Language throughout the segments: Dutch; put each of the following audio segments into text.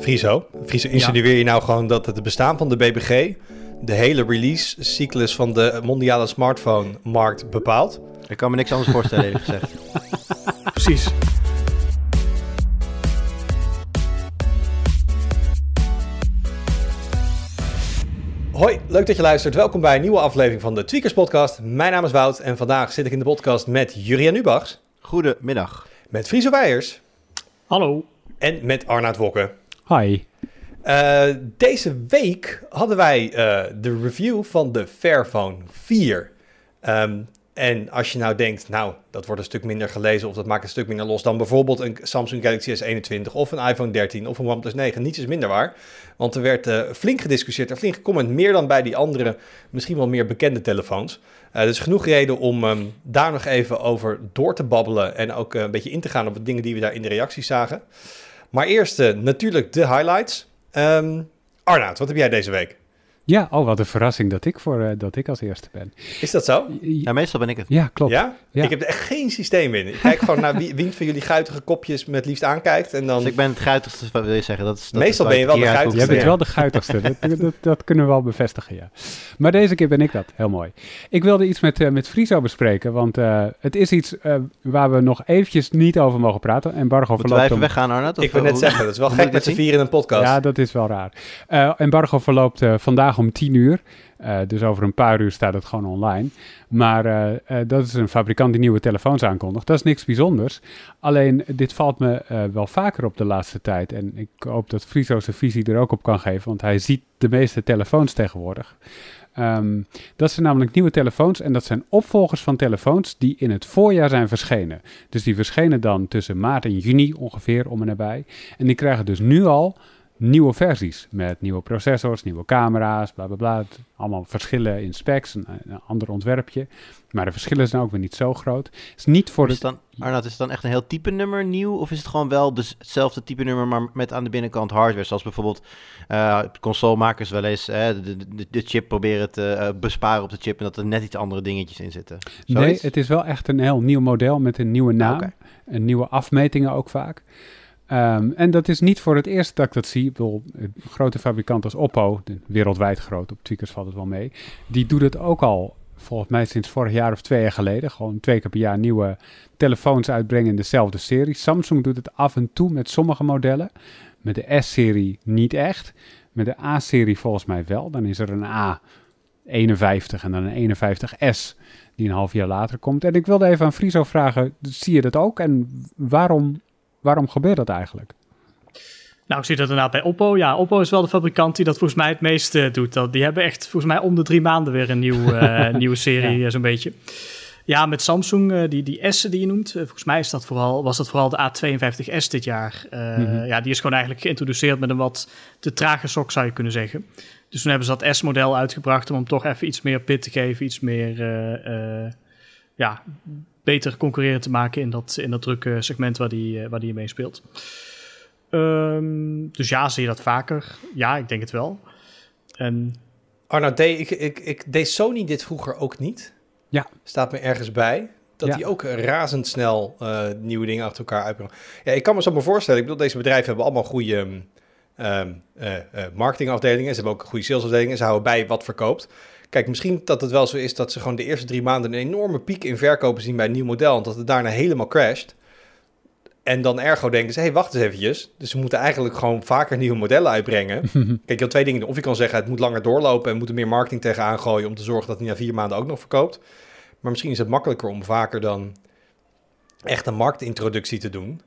Friso, Friso insinueer je nou gewoon dat het bestaan van de BBG de hele release-cyclus van de mondiale smartphone-markt bepaalt? Ik kan me niks anders voorstellen, eerlijk gezegd. Precies. Hoi, leuk dat je luistert. Welkom bij een nieuwe aflevering van de Tweakers Podcast. Mijn naam is Wout en vandaag zit ik in de podcast met Jurian Nubachs, Goedemiddag. met Friso Weijers Hallo. En met Arnaud Wokke. Hi. Eh, deze week hadden wij eh, de review van de Fairphone 4. Ehm, en als je nou denkt, nou, dat wordt een stuk minder gelezen of dat maakt een stuk minder los dan bijvoorbeeld een Samsung Galaxy S21 of een iPhone 13 of een OnePlus 9, niets is minder waar. Want er werd eh, flink gediscussieerd en flink gecomment, meer dan bij die andere, misschien wel meer bekende telefoons. Uh, dus genoeg reden om ehm, daar nog even over door te babbelen en ook een beetje in te gaan op de dingen die we daar in de reacties zagen. Maar eerst natuurlijk de highlights. Um, wat heb jij deze week? Ja, oh, wat een verrassing dat ik, voor, uh, dat ik als eerste ben. Is dat zo? Ja, meestal ben ik het. Ja, klopt. Ja? Ja. Ik heb er echt geen systeem in. Ik kijk gewoon naar wie, wie van jullie guitige kopjes me het liefst aankijkt. En dan... Dus ik ben het guitigste, wat wil je zeggen? Dat is, dat Meestal ben je wel de guitigste. Jij bent wel de guitigste, dat, dat, dat kunnen we wel bevestigen, ja. Maar deze keer ben ik dat, heel mooi. Ik wilde iets met, uh, met Friso bespreken, want uh, het is iets uh, waar we nog eventjes niet over mogen praten. Embargo Moeten verloopt om... weggaan, Arnold? Ik wil net zeggen, dat is wel gek met z'n vier in een podcast. Ja, dat is wel raar. Uh, embargo verloopt uh, om 10 uur. Uh, dus over een paar uur staat het gewoon online. Maar uh, uh, dat is een fabrikant die nieuwe telefoons aankondigt. Dat is niks bijzonders. Alleen, dit valt me wel vaker op de laatste tijd. En ik hoop dat Friso zijn visie er ook op kan geven. Want hij ziet de meeste telefoons tegenwoordig. Um, dat zijn namelijk nieuwe telefoons en dat zijn opvolgers van telefoons die in het voorjaar zijn verschenen. Dus die verschenen dan tussen maart en juni ongeveer om en nabij. En die krijgen dus nu al nieuwe versies met nieuwe processors, nieuwe camera's, bla bla bla. Allemaal verschillen in specs, een, een ander ontwerpje. Maar de verschillen zijn ook weer niet zo groot. Het is niet voor is het dan, Arnoud, is het dan echt een heel type nummer nieuw? Of is het gewoon wel dus hetzelfde type nummer, maar met aan de binnenkant hardware? Zoals bijvoorbeeld uh, consolemakers wel eens de, de, de, chip proberen te uh, besparen op de chip en dat er net iets andere dingetjes in zitten. Zoiets? Nee, het is wel echt een heel nieuw model met een nieuwe naam. Okay. En nieuwe afmetingen ook vaak. Um, en dat is niet voor het eerst dat ik dat zie. Ik bedoel, een grote fabrikant als Oppo, wereldwijd groot, op tweakers valt het wel mee. Die doet het ook al, volgens mij sinds vorig jaar of twee jaar geleden. Gewoon twee keer per jaar nieuwe telefoons uitbrengen in dezelfde serie. Samsung doet het af en toe met sommige modellen. Met de S-serie niet echt. Met de A-serie volgens mij wel. Dan is er een A51 en dan een 51S die een half jaar later komt. En ik wilde even aan Friso vragen, zie je dat ook? En waarom Waarom gebeurt dat eigenlijk? Nou, ik zie dat inderdaad bij Oppo. Ja, Oppo is wel de fabrikant die dat volgens mij het meeste doet. Dat, die hebben echt volgens mij om de drie maanden weer een nieuw, uh, nieuwe serie, ja. zo'n beetje. Ja, met Samsung, uh, die, die S die je noemt, uh, volgens mij is dat vooral, was dat vooral de A52S dit jaar. Mm -hmm. Ja, die is gewoon eigenlijk geïntroduceerd met een wat te trage sok, zou je kunnen zeggen. Dus toen hebben ze dat S-model uitgebracht om hem toch even iets meer pit te geven, iets meer, ja, beter concurrerend te maken in dat, in dat drukke segment waar die, waar die mee speelt. Um, dus ja, zie je dat vaker? Ja, ik denk het wel. En... Arnoud, deed, ik, ik, ik, deed Sony dit vroeger ook niet? Ja. Staat me ergens bij. Dat ja. die ook razendsnel uh, nieuwe dingen achter elkaar uitbrengen. Ja, ik kan me zo maar voorstellen. Ik bedoel, deze bedrijven hebben allemaal goede um, uh, uh, marketingafdelingen. Ze hebben ook goede salesafdelingen. Ze houden bij wat verkoopt. Kijk, misschien dat het wel zo is dat ze gewoon de eerste drie maanden een enorme piek in verkopen zien bij een nieuw model. En dat het daarna helemaal crasht. En dan ergo denken ze, hé, hey, wacht eens eventjes. Dus ze moeten eigenlijk gewoon vaker nieuwe modellen uitbrengen. Kijk, je had twee dingen. Of je kan zeggen, het moet langer doorlopen en moet er meer marketing tegenaan gooien om te zorgen dat het na vier maanden ook nog verkoopt. Maar misschien is het makkelijker om vaker dan echt een marktintroductie te doen.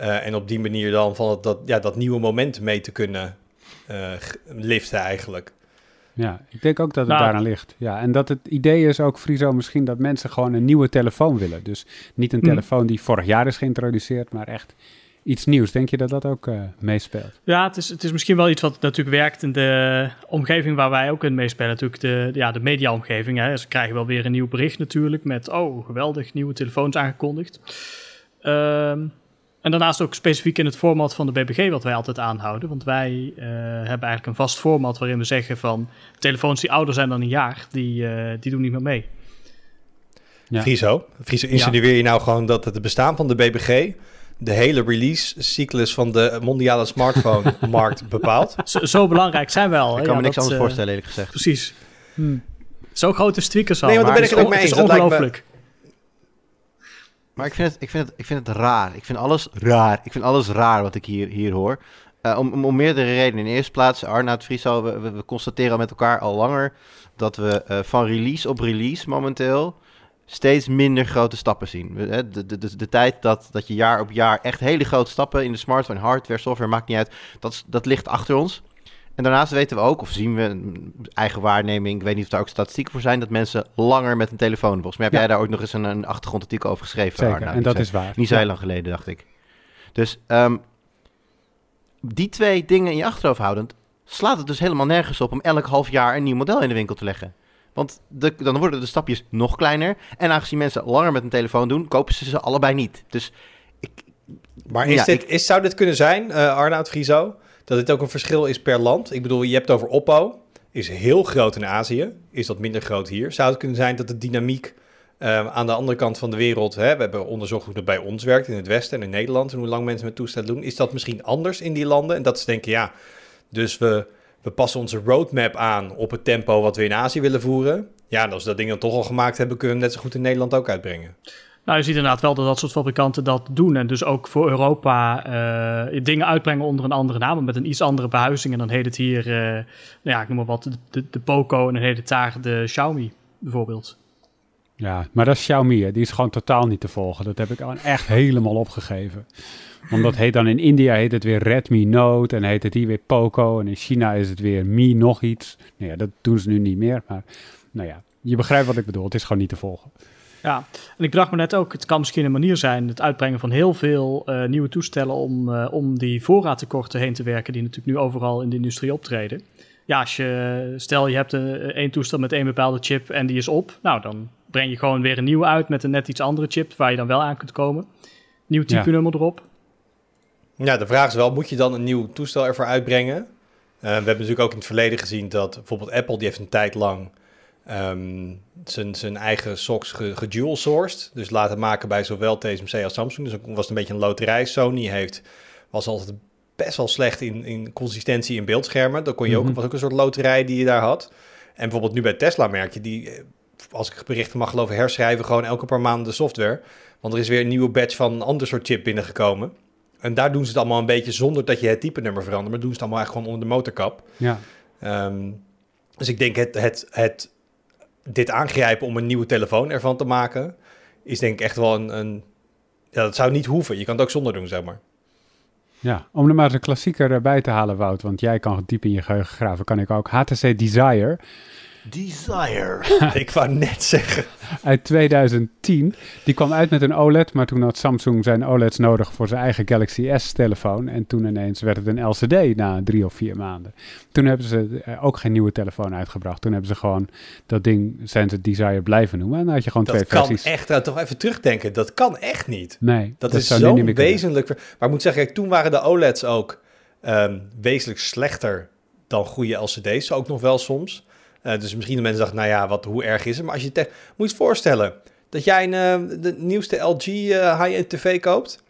Uh, en op die manier dan van dat, ja, dat nieuwe moment mee te kunnen uh, liften eigenlijk. Ja, ik denk ook dat het nou, daaraan ligt. Ja, en dat het idee is ook, Friso, misschien dat mensen gewoon een nieuwe telefoon willen. Dus niet een telefoon die vorig jaar is geïntroduceerd, maar echt iets nieuws. Denk je dat dat ook uh, meespeelt? Ja, het is, het is misschien wel iets wat natuurlijk werkt in de omgeving waar wij ook in meespelen. Natuurlijk de, ja, de media-omgeving. Hè. Ze krijgen wel weer een nieuw bericht natuurlijk met, oh, geweldig, nieuwe telefoons aangekondigd. Um, en daarnaast ook specifiek in het format van de BBG wat wij altijd aanhouden. Want wij uh, hebben eigenlijk een vast format waarin we zeggen van... telefoons die ouder zijn dan een jaar, die, uh, die doen niet meer mee. Ja. Friso, Friso insinueer ja. je nou gewoon dat het bestaan van de BBG... de hele release-cyclus van de mondiale smartphone-markt bepaalt. Zo, zo, belangrijk zijn we al. Ik kan me niks anders uh, voorstellen, eerlijk gezegd. Precies. Hmm. Zo grote streakers al. Nee, want daar ben ik het ook mee eens. Het is ongelooflijk. Maar ik vind, het, ik, vind het, ik vind het raar. Ik vind alles raar. Ik vind alles raar wat ik hier, hier hoor. Uh, om, om meerdere redenen. In de eerste plaats, Arnaud Friso, we, we, we constateren met elkaar al langer dat we uh, van release op release momenteel steeds minder grote stappen zien. De, de, de, de, tijd dat, dat je jaar op jaar echt hele grote stappen in de smartphone, hardware, software, maakt niet uit, dat, dat ligt achter ons. En daarnaast weten we ook, of zien we, eigen waarneming, ik weet niet of daar ook statistieken voor zijn, dat mensen langer met een telefoon. Volgens mij heb ja. jij daar ook nog eens een, een achtergrondartikel over geschreven. Zeker, Arna, en dat is waar. Niet zo heel lang geleden, dacht ik. Dus um, die twee dingen in je achterhoofd houdend, slaat het dus helemaal nergens op om elk half jaar een nieuw model in de winkel te leggen. Want de, dan worden de stapjes nog kleiner. En aangezien mensen langer met een telefoon doen, kopen ze ze allebei niet. Dus ik, maar is ja, dit, ik- is, zou dit kunnen zijn, eh Arnoud Friso, dat dit ook een verschil is per land? Ik bedoel, je hebt het over Oppo, is heel groot in Azië, is dat minder groot hier. Zou het kunnen zijn dat de dynamiek eh, aan de andere kant van de wereld, hè, we hebben onderzocht hoe dat bij ons werkt in het Westen en in Nederland en hoe lang mensen met toestellen doen, is dat misschien anders in die landen? En dat ze denken, ja, dus we, we passen onze roadmap aan op het tempo wat we in Azië willen voeren. Ja, en als we dat ding dan toch al gemaakt hebben, kunnen we hem net zo goed in Nederland ook uitbrengen. Nou, je ziet inderdaad wel dat dat soort fabrikanten dat doen. En dus ook voor Europa eh, dingen uitbrengen onder een andere naam. Met een iets andere behuizing. En dan heet het hier, eh, nou ja, ik noem maar wat, de, de, Poco. En dan heet het daar de Xiaomi, bijvoorbeeld. Ja, maar dat is Xiaomi, die is gewoon totaal niet te volgen. Dat heb ik echt helemaal opgegeven. Want dat heet dan in India heet het weer Redmi Note en heet het hier weer Poco. En in China is het weer Mi nog iets. Nou ja, dat doen ze nu niet meer. Maar nou ja, je begrijpt wat ik bedoel. Het is gewoon niet te volgen. Ja, en ik bedacht me net ook, het kan misschien een manier zijn, het uitbrengen van heel veel uh, nieuwe toestellen om, uh, om die voorraadtekorten heen te werken, die natuurlijk nu overal in de industrie optreden. Ja, als je, stel je hebt een, één toestel met één bepaalde chip en die is op, nou dan breng je gewoon weer een nieuwe uit met een net iets andere chip waar je dan wel aan kunt komen. Nieuw type nummer ja. erop. Ja, de vraag is wel, moet je dan een nieuw toestel ervoor uitbrengen? Uh, we hebben natuurlijk ook in het verleden gezien dat bijvoorbeeld Apple, die heeft een tijd lang um, zijn, zijn eigen socks gedual-sourced. Dus laten maken bij zowel TSMC als Samsung. Dus was het een beetje een loterij. Sony heeft, was altijd best wel slecht in, in consistentie in beeldschermen. Dat kon je ook, mm -hmm. was ook een soort loterij die je daar had. En bijvoorbeeld nu bij Tesla merk je, die, als ik berichten mag geloven, herschrijven gewoon elke paar maanden de software. Want er is weer een nieuwe batch van een ander soort chip binnengekomen. En daar doen ze het allemaal een beetje zonder dat je het type nummer verandert. Maar doen ze het allemaal eigenlijk gewoon onder de motorkap. Ja. Um, dus ik denk het, het, het dit aangrijpen om een nieuwe telefoon ervan te maken, is denk ik echt wel een, een ja, dat zou niet hoeven. Je kan het ook zonder doen, zeg maar. Ja, om er maar eens een klassieker bij te halen, Wout, want jij kan diep in je geheugen graven, kan ik ook. HTC Desire. Desire. ik wou net zeggen. Uit 2010. Die kwam uit met een OLED, maar toen had Samsung zijn OLED's nodig voor zijn eigen Galaxy S-telefoon. En toen ineens werd het een LCD na drie of vier maanden. Toen hebben ze ook geen nieuwe telefoon uitgebracht. Toen hebben ze gewoon dat ding, zijn ze Desire blijven noemen. En dan had je gewoon dat twee kan versies. echt, nou, toch even terugdenken, dat kan echt niet. Nee, dat, dat is zo'n wezenlijk... Maar ik moet zeggen, kijk, toen waren de OLED's ook um, wezenlijk slechter dan goede LCD's, ook nog wel soms. Uh, dus misschien de mensen dachten, nou ja, wat, hoe erg is het? Maar als je moet je voorstellen dat jij een, uh, de nieuwste LG uh, high-end tv koopt.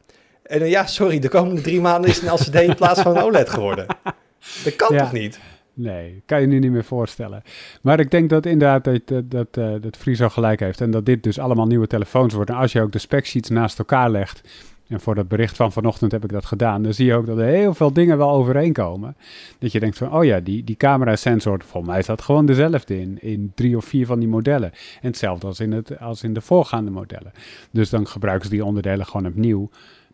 En dan ja, sorry, de komende drie maanden is een LCD in plaats van een OLED geworden. Dat kan ja. toch niet? Nee, kan je nu niet meer voorstellen. Maar ik denk dat inderdaad dat, dat, dat, dat Friso gelijk heeft. En dat dit dus allemaal nieuwe telefoons worden. En als je ook de specsheets naast elkaar legt. En voor dat bericht van vanochtend heb ik dat gedaan. Dan zie je ook dat er heel veel dingen wel overeenkomen. Dat je denkt van, oh ja, die, die camera-sensor, volgens mij is dat gewoon dezelfde in, in drie of vier van die modellen. En hetzelfde als in, het, als in de voorgaande modellen. Dus dan gebruiken ze die onderdelen gewoon opnieuw.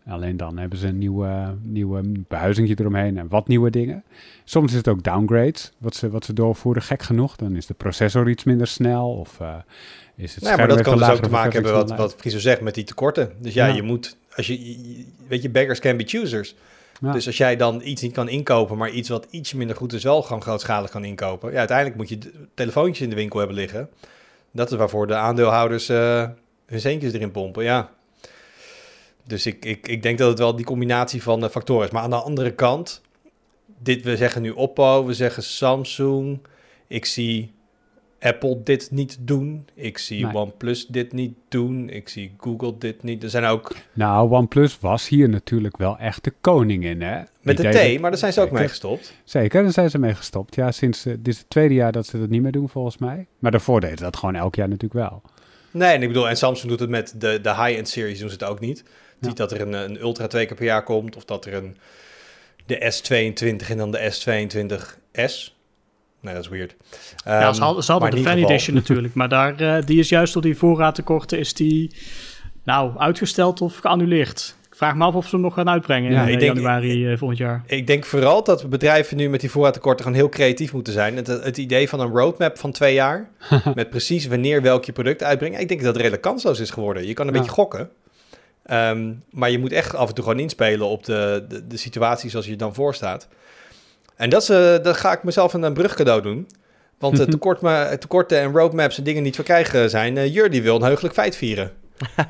Alleen dan hebben ze een nieuwe, nieuwe behuizing eromheen en wat nieuwe dingen. Soms is het ook downgrades, wat ze, wat ze doorvoeren, gek genoeg. Dan is de processor iets minder snel of uh, is het nou, maar dat kan dus ook te maken hebben wat, wat Friso zegt met die tekorten. Dus ja, ja. je moet als je, weet je, beggars can be choosers. Ja. Dus als jij dan iets niet kan inkopen, maar iets wat iets minder goed is, wel gewoon grootschalig kan inkopen. Ja, uiteindelijk moet je telefoontjes in de winkel hebben liggen. Dat is waarvoor de aandeelhouders uh, hun centjes erin pompen, ja. Dus ik, ik, ik denk dat het wel die combinatie van uh, factoren is. Maar aan de andere kant, dit, we zeggen nu Oppo, we zeggen Samsung. Ik zie Apple dit niet doen. Ik zie OnePlus dit niet doen. Ik zie Google dit niet. Er zijn ook... Nou, OnePlus was hier natuurlijk wel echt de koning in, hè? Met de T, maar daar zijn ze ook mee gestopt. Zeker, daar zijn ze mee gestopt. Ja, sinds uh, dit is het tweede jaar dat ze dat niet meer doen, volgens mij. Maar daarvoor deden ze dat gewoon elk jaar natuurlijk wel. Nee, en ik bedoel, en Samsung doet het met de, de high-end series, doen ze het ook niet. Niet dat er een, een Ultra twee keer per jaar komt, of dat er een de S22 en dan de S22S. Nee, dat is weird. ja, ze hadden, ze hadden de Fan Edition natuurlijk, maar daar, uh, die is juist door die voorraadtekorten is die nou uitgesteld of geannuleerd. Ik vraag me af of ze hem nog gaan uitbrengen ja, in denk, januari uh, volgend jaar. Ik denk vooral dat bedrijven nu met die voorraadtekorten gewoon heel creatief moeten zijn. Het, het idee van een roadmap van twee jaar, met precies wanneer welk je product uitbrengt. Ik denk dat het redelijk kansloos is geworden. Je kan een beetje gokken. Ehm, maar je moet echt af en toe gewoon inspelen op de, de, de situatie zoals je je dan voorstaat. En dat, uh, dat ga ik mezelf een, een brugcadeau doen. Want uh, tekort, maar, tekorten en roadmaps en dingen niet verkrijgen zijn. Uh, Jur die wil een heugelijk feit vieren.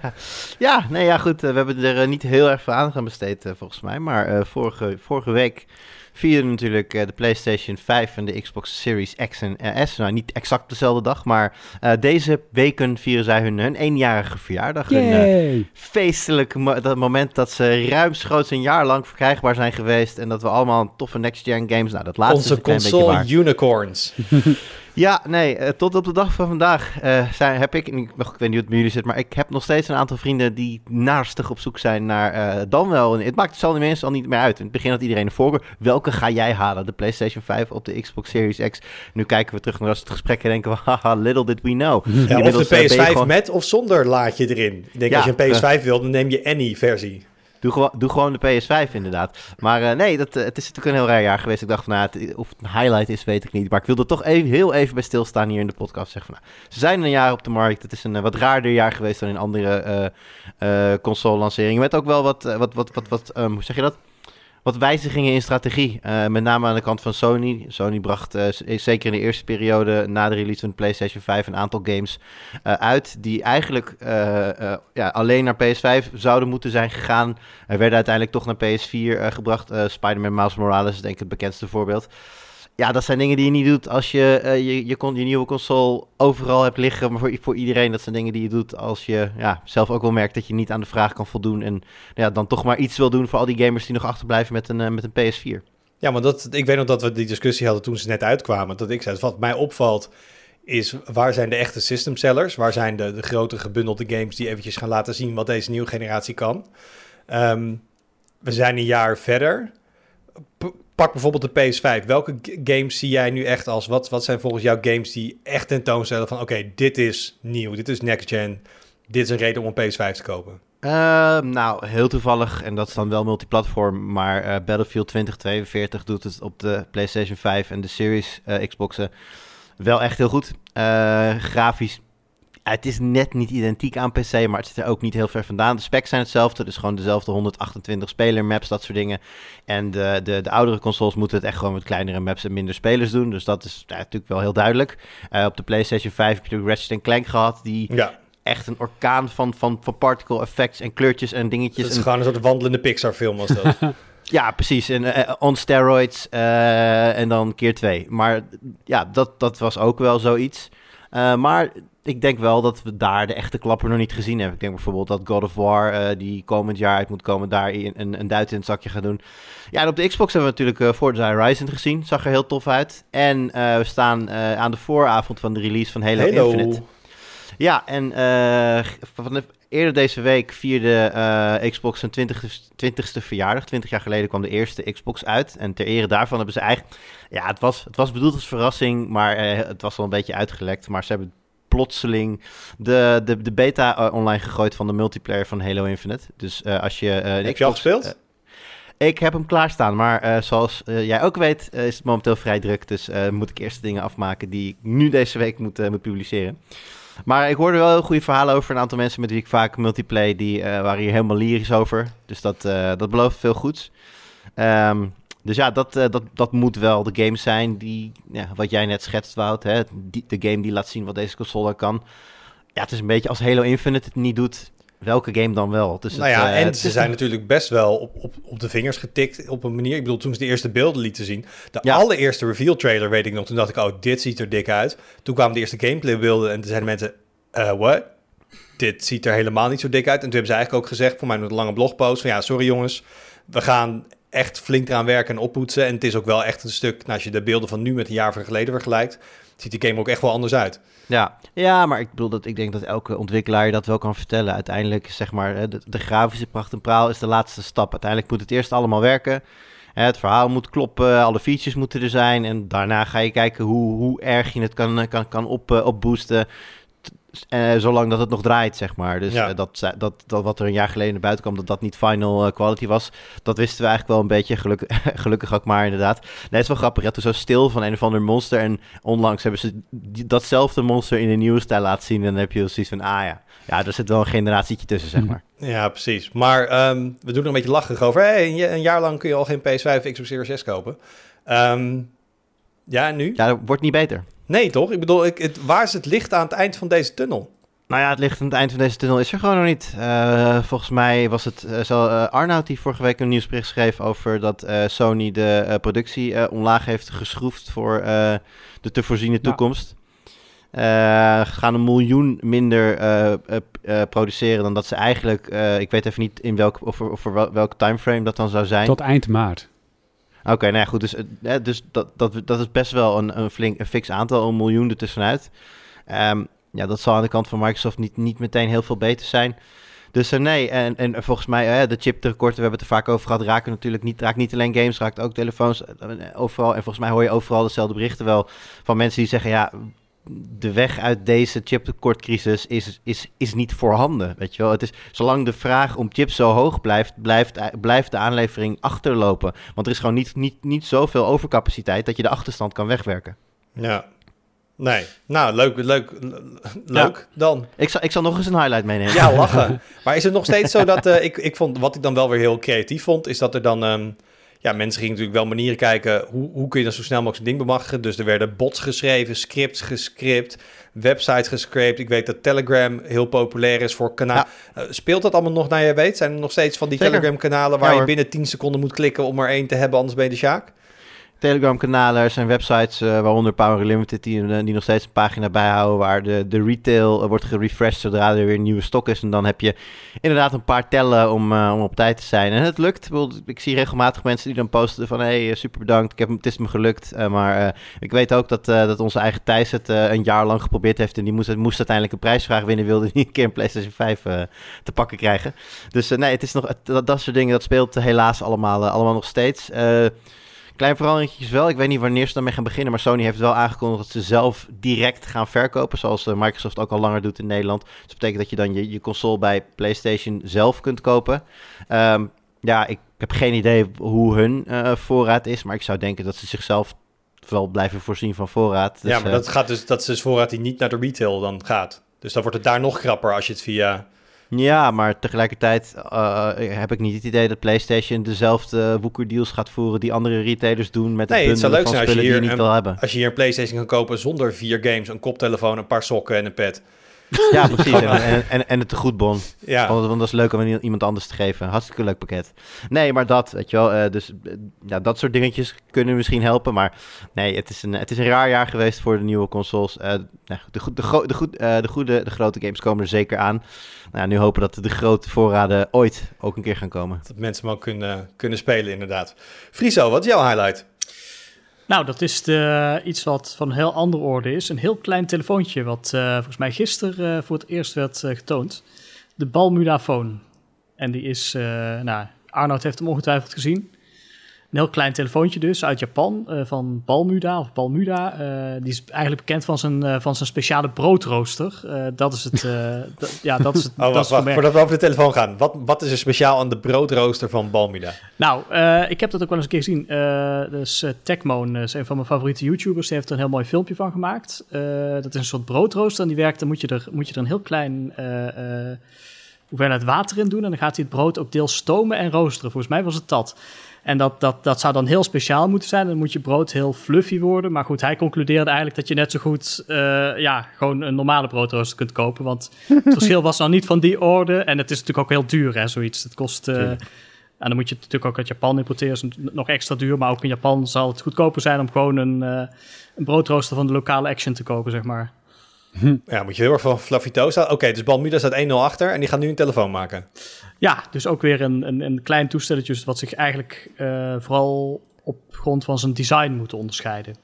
ja, nee, ja, goed. we hebben er niet heel erg veel aandacht aan besteed, volgens mij. Maar vorige, vorige week vierde natuurlijk uh, de PlayStation 5 en de Xbox Series X en S. Nou, niet exact dezelfde dag, maar uh, deze weken vieren zij hun, hun eenjarige verjaardag. Een uh, feestelijk mo dat moment dat ze ruimschoots een jaar lang verkrijgbaar zijn geweest. En dat we allemaal toffe next-gen games... Nou, dat laatste Onze console unicorns. Ja, nee, uh, tot op de dag van vandaag uh, zijn, heb ik, ik, ik weet niet hoe het met jullie zit, maar ik heb nog steeds een aantal vrienden die naastig op zoek zijn naar uh, dan wel. Het maakt hetzelfde mensen al niet meer uit. In het begin had iedereen een voorkeur. Welke ga jij halen? De PlayStation 5 op de Xbox Series X? Nu kijken we terug naar het gesprek en denken we, haha, little did we know. Ja, of de PS5 met of zonder laadje erin. Ik denk, ja, als je een PS5 wil, dan neem je any versie. Doe, doe gewoon de PS5 inderdaad. Maar uh, nee, dat, uh, het is natuurlijk een heel raar jaar geweest. Ik dacht van, nou, of het een highlight is, weet ik niet. Maar ik wilde toch even, heel even bij stilstaan hier in de podcast. Zeggen van, nou, ze zijn een jaar op de markt. Het is een uh, wat raarder jaar geweest dan in andere console lanceringen. Met ook wel wat, wat, wat, wat, wat um, hoe zeg je dat? Wat wijzigingen in strategie. Uh, met name aan de kant van Sony. Sony bracht uh, zeker in de eerste periode na de release van de PlayStation 5 een aantal games uit. Die eigenlijk ja, alleen naar PS5 zouden moeten zijn gegaan. Er werden uiteindelijk toch naar PS4 gebracht. Spider-Man Miles Morales is denk ik het bekendste voorbeeld ja, dat zijn dingen die je niet doet als je uh, je, je, je, nieuwe console overal hebt liggen. Maar voor, voor iedereen, dat zijn dingen die je doet als je ja, zelf ook wel merkt dat je niet aan de vraag kan voldoen. En ja, dan toch maar iets wil doen voor al die gamers die nog achterblijven met een, uh, met een PS4. Ja, maar dat, ik weet nog dat we die discussie hadden toen ze net uitkwamen. Dat ik zei, wat mij opvalt is waar zijn de echte system sellers? Waar zijn de, de grote gebundelde games die eventjes gaan laten zien wat deze nieuwe generatie kan? Um, we zijn een jaar verder pak bijvoorbeeld de PS5. Welke games zie jij nu echt als... Wat, wat zijn volgens jou games die echt tentoonstellen van... Oké, dit is nieuw, dit is next gen. Dit is een reden om een PS5 te kopen. Uh, nou, heel toevallig, en dat is dan wel multiplatform, maar uh, Battlefield 2042 doet het op de PlayStation 5 en de Series uh, Xboxen wel echt heel goed. Eh, grafisch het is net niet identiek aan PC, maar het zit er ook niet heel ver vandaan. De specs zijn hetzelfde, dus gewoon dezelfde 128 speler maps, dat soort dingen. En de, de, de oudere consoles moeten het echt gewoon met kleinere maps en minder spelers doen. Dus dat is ja, natuurlijk wel heel duidelijk. Uh, op de PlayStation 5 heb je de Ratchet Clank gehad, die ja. echt een orkaan van, van, van particle effects en kleurtjes en dingetjes. Het is gewoon een soort wandelende Pixar film was dat. Ja, precies. En, uh, on steroids uh, en dan keer twee. Maar ja, dat, dat was ook wel zoiets. Uh, maar ik denk wel dat we daar de echte klapper nog niet gezien hebben. Ik denk bijvoorbeeld dat God of War, uh, die komend jaar uit moet komen, daar een, een, duit in het zakje gaat doen. Ja, en op de Xbox hebben we natuurlijk uh, Forza Horizon gezien. Zag er heel tof uit. En uh, we staan aan de vooravond van de release van Halo, Halo. Infinite. Ja, en van de, eerder deze week vierde Xbox zijn 20, 20ste verjaardag. 20 jaar geleden kwam de eerste Xbox uit. En ter ere daarvan hebben ze eigenlijk... Ja, het was, het was bedoeld als verrassing, maar het was wel een beetje uitgelekt. Maar ze hebben plotseling de, de, de beta uh, online gegooid van de multiplayer van Halo Infinite. Dus uh, als je... Uh, heb je al gespeeld? ik heb hem klaarstaan, maar zoals jij ook weet is het momenteel vrij druk. Dus moet ik eerst dingen afmaken die ik nu deze week moet, moet publiceren. Maar ik hoorde wel heel goede verhalen over een aantal mensen met wie ik vaak multiplay. Die waren hier helemaal lyrisch over. Dus dat, dat belooft veel goeds. Um, dus ja, dat, uh, dat, dat moet wel de game zijn die, ja, wat jij net schetst, Wout. Hè? De game die laat zien wat deze console kan. Ja, het is een beetje als Halo Infinite het niet doet, welke game dan wel? Dus nou ja, en ze zijn natuurlijk best wel op, op, op de vingers getikt op een manier. Ik bedoel, toen ze de eerste beelden lieten zien, de allereerste reveal trailer weet ik nog, toen dacht ik, oh, dit ziet er dik uit. Toen kwamen de eerste gameplay beelden en toen zeiden mensen, uh, what? Dit ziet er helemaal niet zo dik uit. En toen hebben ze eigenlijk ook gezegd, voor mij met een lange blogpost, van ja, sorry jongens, we gaan echt flink eraan werken en oppoetsen. En het is ook wel echt een stuk, nou, als je de beelden van nu met een jaar geleden vergelijkt, ziet die game ook echt wel anders uit. Ja, ja maar ik bedoel dat ik denk dat elke ontwikkelaar dat wel kan vertellen. Uiteindelijk, zeg maar, de, de grafische pracht en praal is de laatste stap. Uiteindelijk moet het eerst allemaal werken. Het verhaal moet kloppen, alle features moeten er zijn. En daarna ga je kijken hoe, hoe erg je het kan, kan, kan op, uh, opboosten. Uh, zolang dat het nog draait, zeg maar. Dus ja. uh, dat, dat, dat wat er een jaar geleden naar buiten kwam, dat dat niet final uh, quality was, dat wisten we eigenlijk wel een beetje. Geluk, gelukkig ook maar, inderdaad. Nee, het is wel grappig. Ja, toen zo stil van een of ander monster. En onlangs hebben ze datzelfde monster in een nieuwe stijl laten zien. En dan heb je zoiets van, ah ja, ja, er zit wel een generatietje tussen, zeg maar. Ja, precies. Maar um, we doen er een beetje lachig over. Hey, een jaar lang kun je al geen PS5 Xbox Series 6 kopen. Um, ja, en nu? Ja, dat wordt niet beter. Nee, toch? Ik bedoel, ik, het, waar is het licht aan het eind van deze tunnel? Nou ja, het licht aan het eind van deze tunnel is er gewoon nog niet. Uh, volgens mij was het uh, zo, uh, Arnoud die vorige week een nieuwsbericht schreef over dat Sony de productie omlaag heeft geschroefd voor de te voorziene toekomst. Ja. gaan een miljoen minder produceren dan dat ze eigenlijk. ik weet even niet in welk, of, of welk timeframe dat dan zou zijn. Tot eind maart. Oké, nou ja, goed. Dus, eh, dus dat, dat, dat is best wel een, een flink een fix aantal, een miljoen ertussenuit. Um, ja, dat zal aan de kant van Microsoft niet, niet meteen heel veel beter zijn. Dus uh, nee, en, en volgens mij uh, de chiptekorten, we hebben het er vaak over gehad, raken natuurlijk niet, raakt niet alleen games, raakt ook telefoons, overal. En volgens mij hoor je overal dezelfde berichten wel van mensen die zeggen, ja, de weg uit deze chiptekortcrisis is, is, is niet voorhanden. Weet je wel? Het is, zolang de vraag om chips zo hoog blijft, blijft, blijft de aanlevering achterlopen. Want er is gewoon niet, niet, niet zoveel overcapaciteit dat je de achterstand kan wegwerken. Ja. Nee. Nou, leuk, leuk, leuk dan. Ik zal, ik zal nog eens een highlight meenemen. Ja, lachen. maar is het nog steeds zo dat... Uh, ik, ik vond, wat ik dan wel weer heel creatief vond, is dat er dan... Um, ja, mensen gingen natuurlijk wel manieren kijken hoe, hoe kun je dan zo snel mogelijk een ding bemachtigen. Dus er werden bots geschreven, scripts gescript, websites gescrapt. Ik weet dat Telegram heel populair is voor kanaal. Ja. Uh, speelt dat allemaal nog naar je weet? Zijn er nog steeds van die Telegram kanalen waar je binnen 10 seconden moet klikken om er één te hebben, anders ben je de Sjaak? Telegram-kanalen, er zijn websites, uh, waaronder Power Limited, die, eh, die nog steeds een pagina bijhouden waar de, de retail uh, wordt gerefreshed zodra er weer een nieuwe stok is. En dan heb je inderdaad een paar tellen om, om op tijd te zijn. En het lukt. Ik zie regelmatig mensen die dan posten van hey, super bedankt, ik heb, het is me gelukt. maar ik weet ook dat, dat onze eigen Thijs het een jaar lang geprobeerd heeft en die moest, moest uiteindelijk een prijsvraag winnen, wilde niet een keer een PlayStation 5 te pakken krijgen. Dus nee, het is nog, dat, dat soort dingen, dat speelt helaas allemaal, allemaal nog steeds. Klein veranderingjes wel. Ik weet niet wanneer ze daarmee gaan beginnen. Maar Sony heeft wel aangekondigd dat ze zelf direct gaan verkopen. Zoals uh, Microsoft ook al langer doet in Nederland. Dus dat betekent dat je dan je, je console bij PlayStation zelf kunt kopen. Um, ja, ik heb geen idee hoe hun uh, voorraad is. Maar ik zou denken dat ze zichzelf wel blijven voorzien van voorraad. Dus, ja, maar dat gaat dus dat is dus voorraad die niet naar de retail dan gaat. Dus dan wordt het daar nog grapper als je het via ja, maar tegelijkertijd uh, heb ik niet het idee dat PlayStation dezelfde woekerdeals gaat voeren die andere retailers doen met nee, het het leuk van zijn als je hier die je niet een, wil hebben. Als je hier een PlayStation kan kopen zonder vier games, een koptelefoon, een paar sokken en een pet. Ja, precies. en, en, en het tegoedbon. Ja. Want, want, dat is leuk om iemand anders te geven. Hartstikke leuk pakket. Nee, maar dat, weet je wel. Uh, dus ja, dat soort dingetjes kunnen misschien helpen. Maar nee, het is een, het is een raar jaar geweest voor de nieuwe consoles. Uh, de, de, de, de, de, goed, uh, de, goede, de grote games komen er zeker aan. Nou, nu hopen dat de grote voorraden ooit ook een keer gaan komen. Dat mensen hem ook kunnen, kunnen spelen, inderdaad. Friso, wat is jouw highlight? Nou, dat is de, iets wat van heel andere orde is. Een heel klein telefoontje, wat uh, volgens mij gisteren uh, voor het eerst werd uh, getoond. De Balmuda Phone. En die is, nou, Arnoud heeft hem ongetwijfeld gezien. Een heel klein telefoontje dus, uit Japan, uh, van Balmuda of Balmuda. Uh, die is eigenlijk bekend van zijn, uh, van zijn speciale broodrooster. dat is het, ja, dat is het. Oh, wacht, wacht, voordat we over de telefoon gaan. Wat, wat is er speciaal aan de broodrooster van Balmuda? Nou, ik heb dat ook wel eens een keer gezien. dus Techmoon is een van mijn favoriete YouTubers. Die heeft er een heel mooi filmpje van gemaakt. dat is een soort broodrooster en die werkt, dan moet je er, moet je er een heel klein hoeveelheid water in doen. En dan gaat hij het brood ook deels stomen en roosteren. Volgens mij was het dat. En dat, dat, dat zou dan heel speciaal moeten zijn. Dan moet je brood heel fluffy worden. Maar goed, hij concludeerde eigenlijk dat je net zo goed uh, ja, gewoon een normale broodrooster kunt kopen. Want het verschil was nou niet van die orde. En het is natuurlijk ook heel duur, hè, zoiets. Het kost... Uh, en dan moet je het natuurlijk ook uit Japan importeren. is nog extra duur. Maar ook in Japan zal het goedkoper zijn om gewoon een, uh, een broodrooster van de lokale Action te kopen, zeg maar. Hm. Ja, moet je heel erg van Toast Oké, okay, dus Balmuda staat 1-0 achter en die gaat nu een telefoon maken. Ja, dus ook weer een, een, een klein toestelletje wat zich eigenlijk uh, vooral op grond van zijn design moet onderscheiden.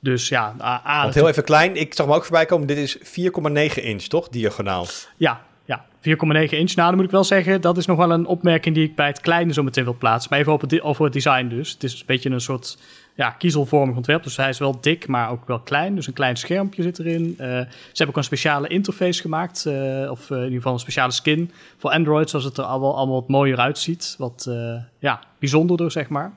Dus ja, A, Want heel even klein, ik zag hem ook voorbij komen, dit is 4,9 inch, toch? Diagonaal. Ja, ja 4,9 inch. Nou, dan moet ik wel zeggen, dat is nog wel een opmerking die ik bij het kleine zo meteen wil plaatsen. Maar even over het, over het design dus. Het is een beetje een soort ja, kiezelvormig ontwerp. Dus hij is wel dik, maar ook wel klein. Dus een klein schermpje zit erin. Uh, ze hebben ook een speciale interface gemaakt. Uh, of uh, in ieder geval een speciale skin voor Android. Zoals het er allemaal, allemaal wat mooier uitziet. Wat ja, bijzonderder, zeg maar.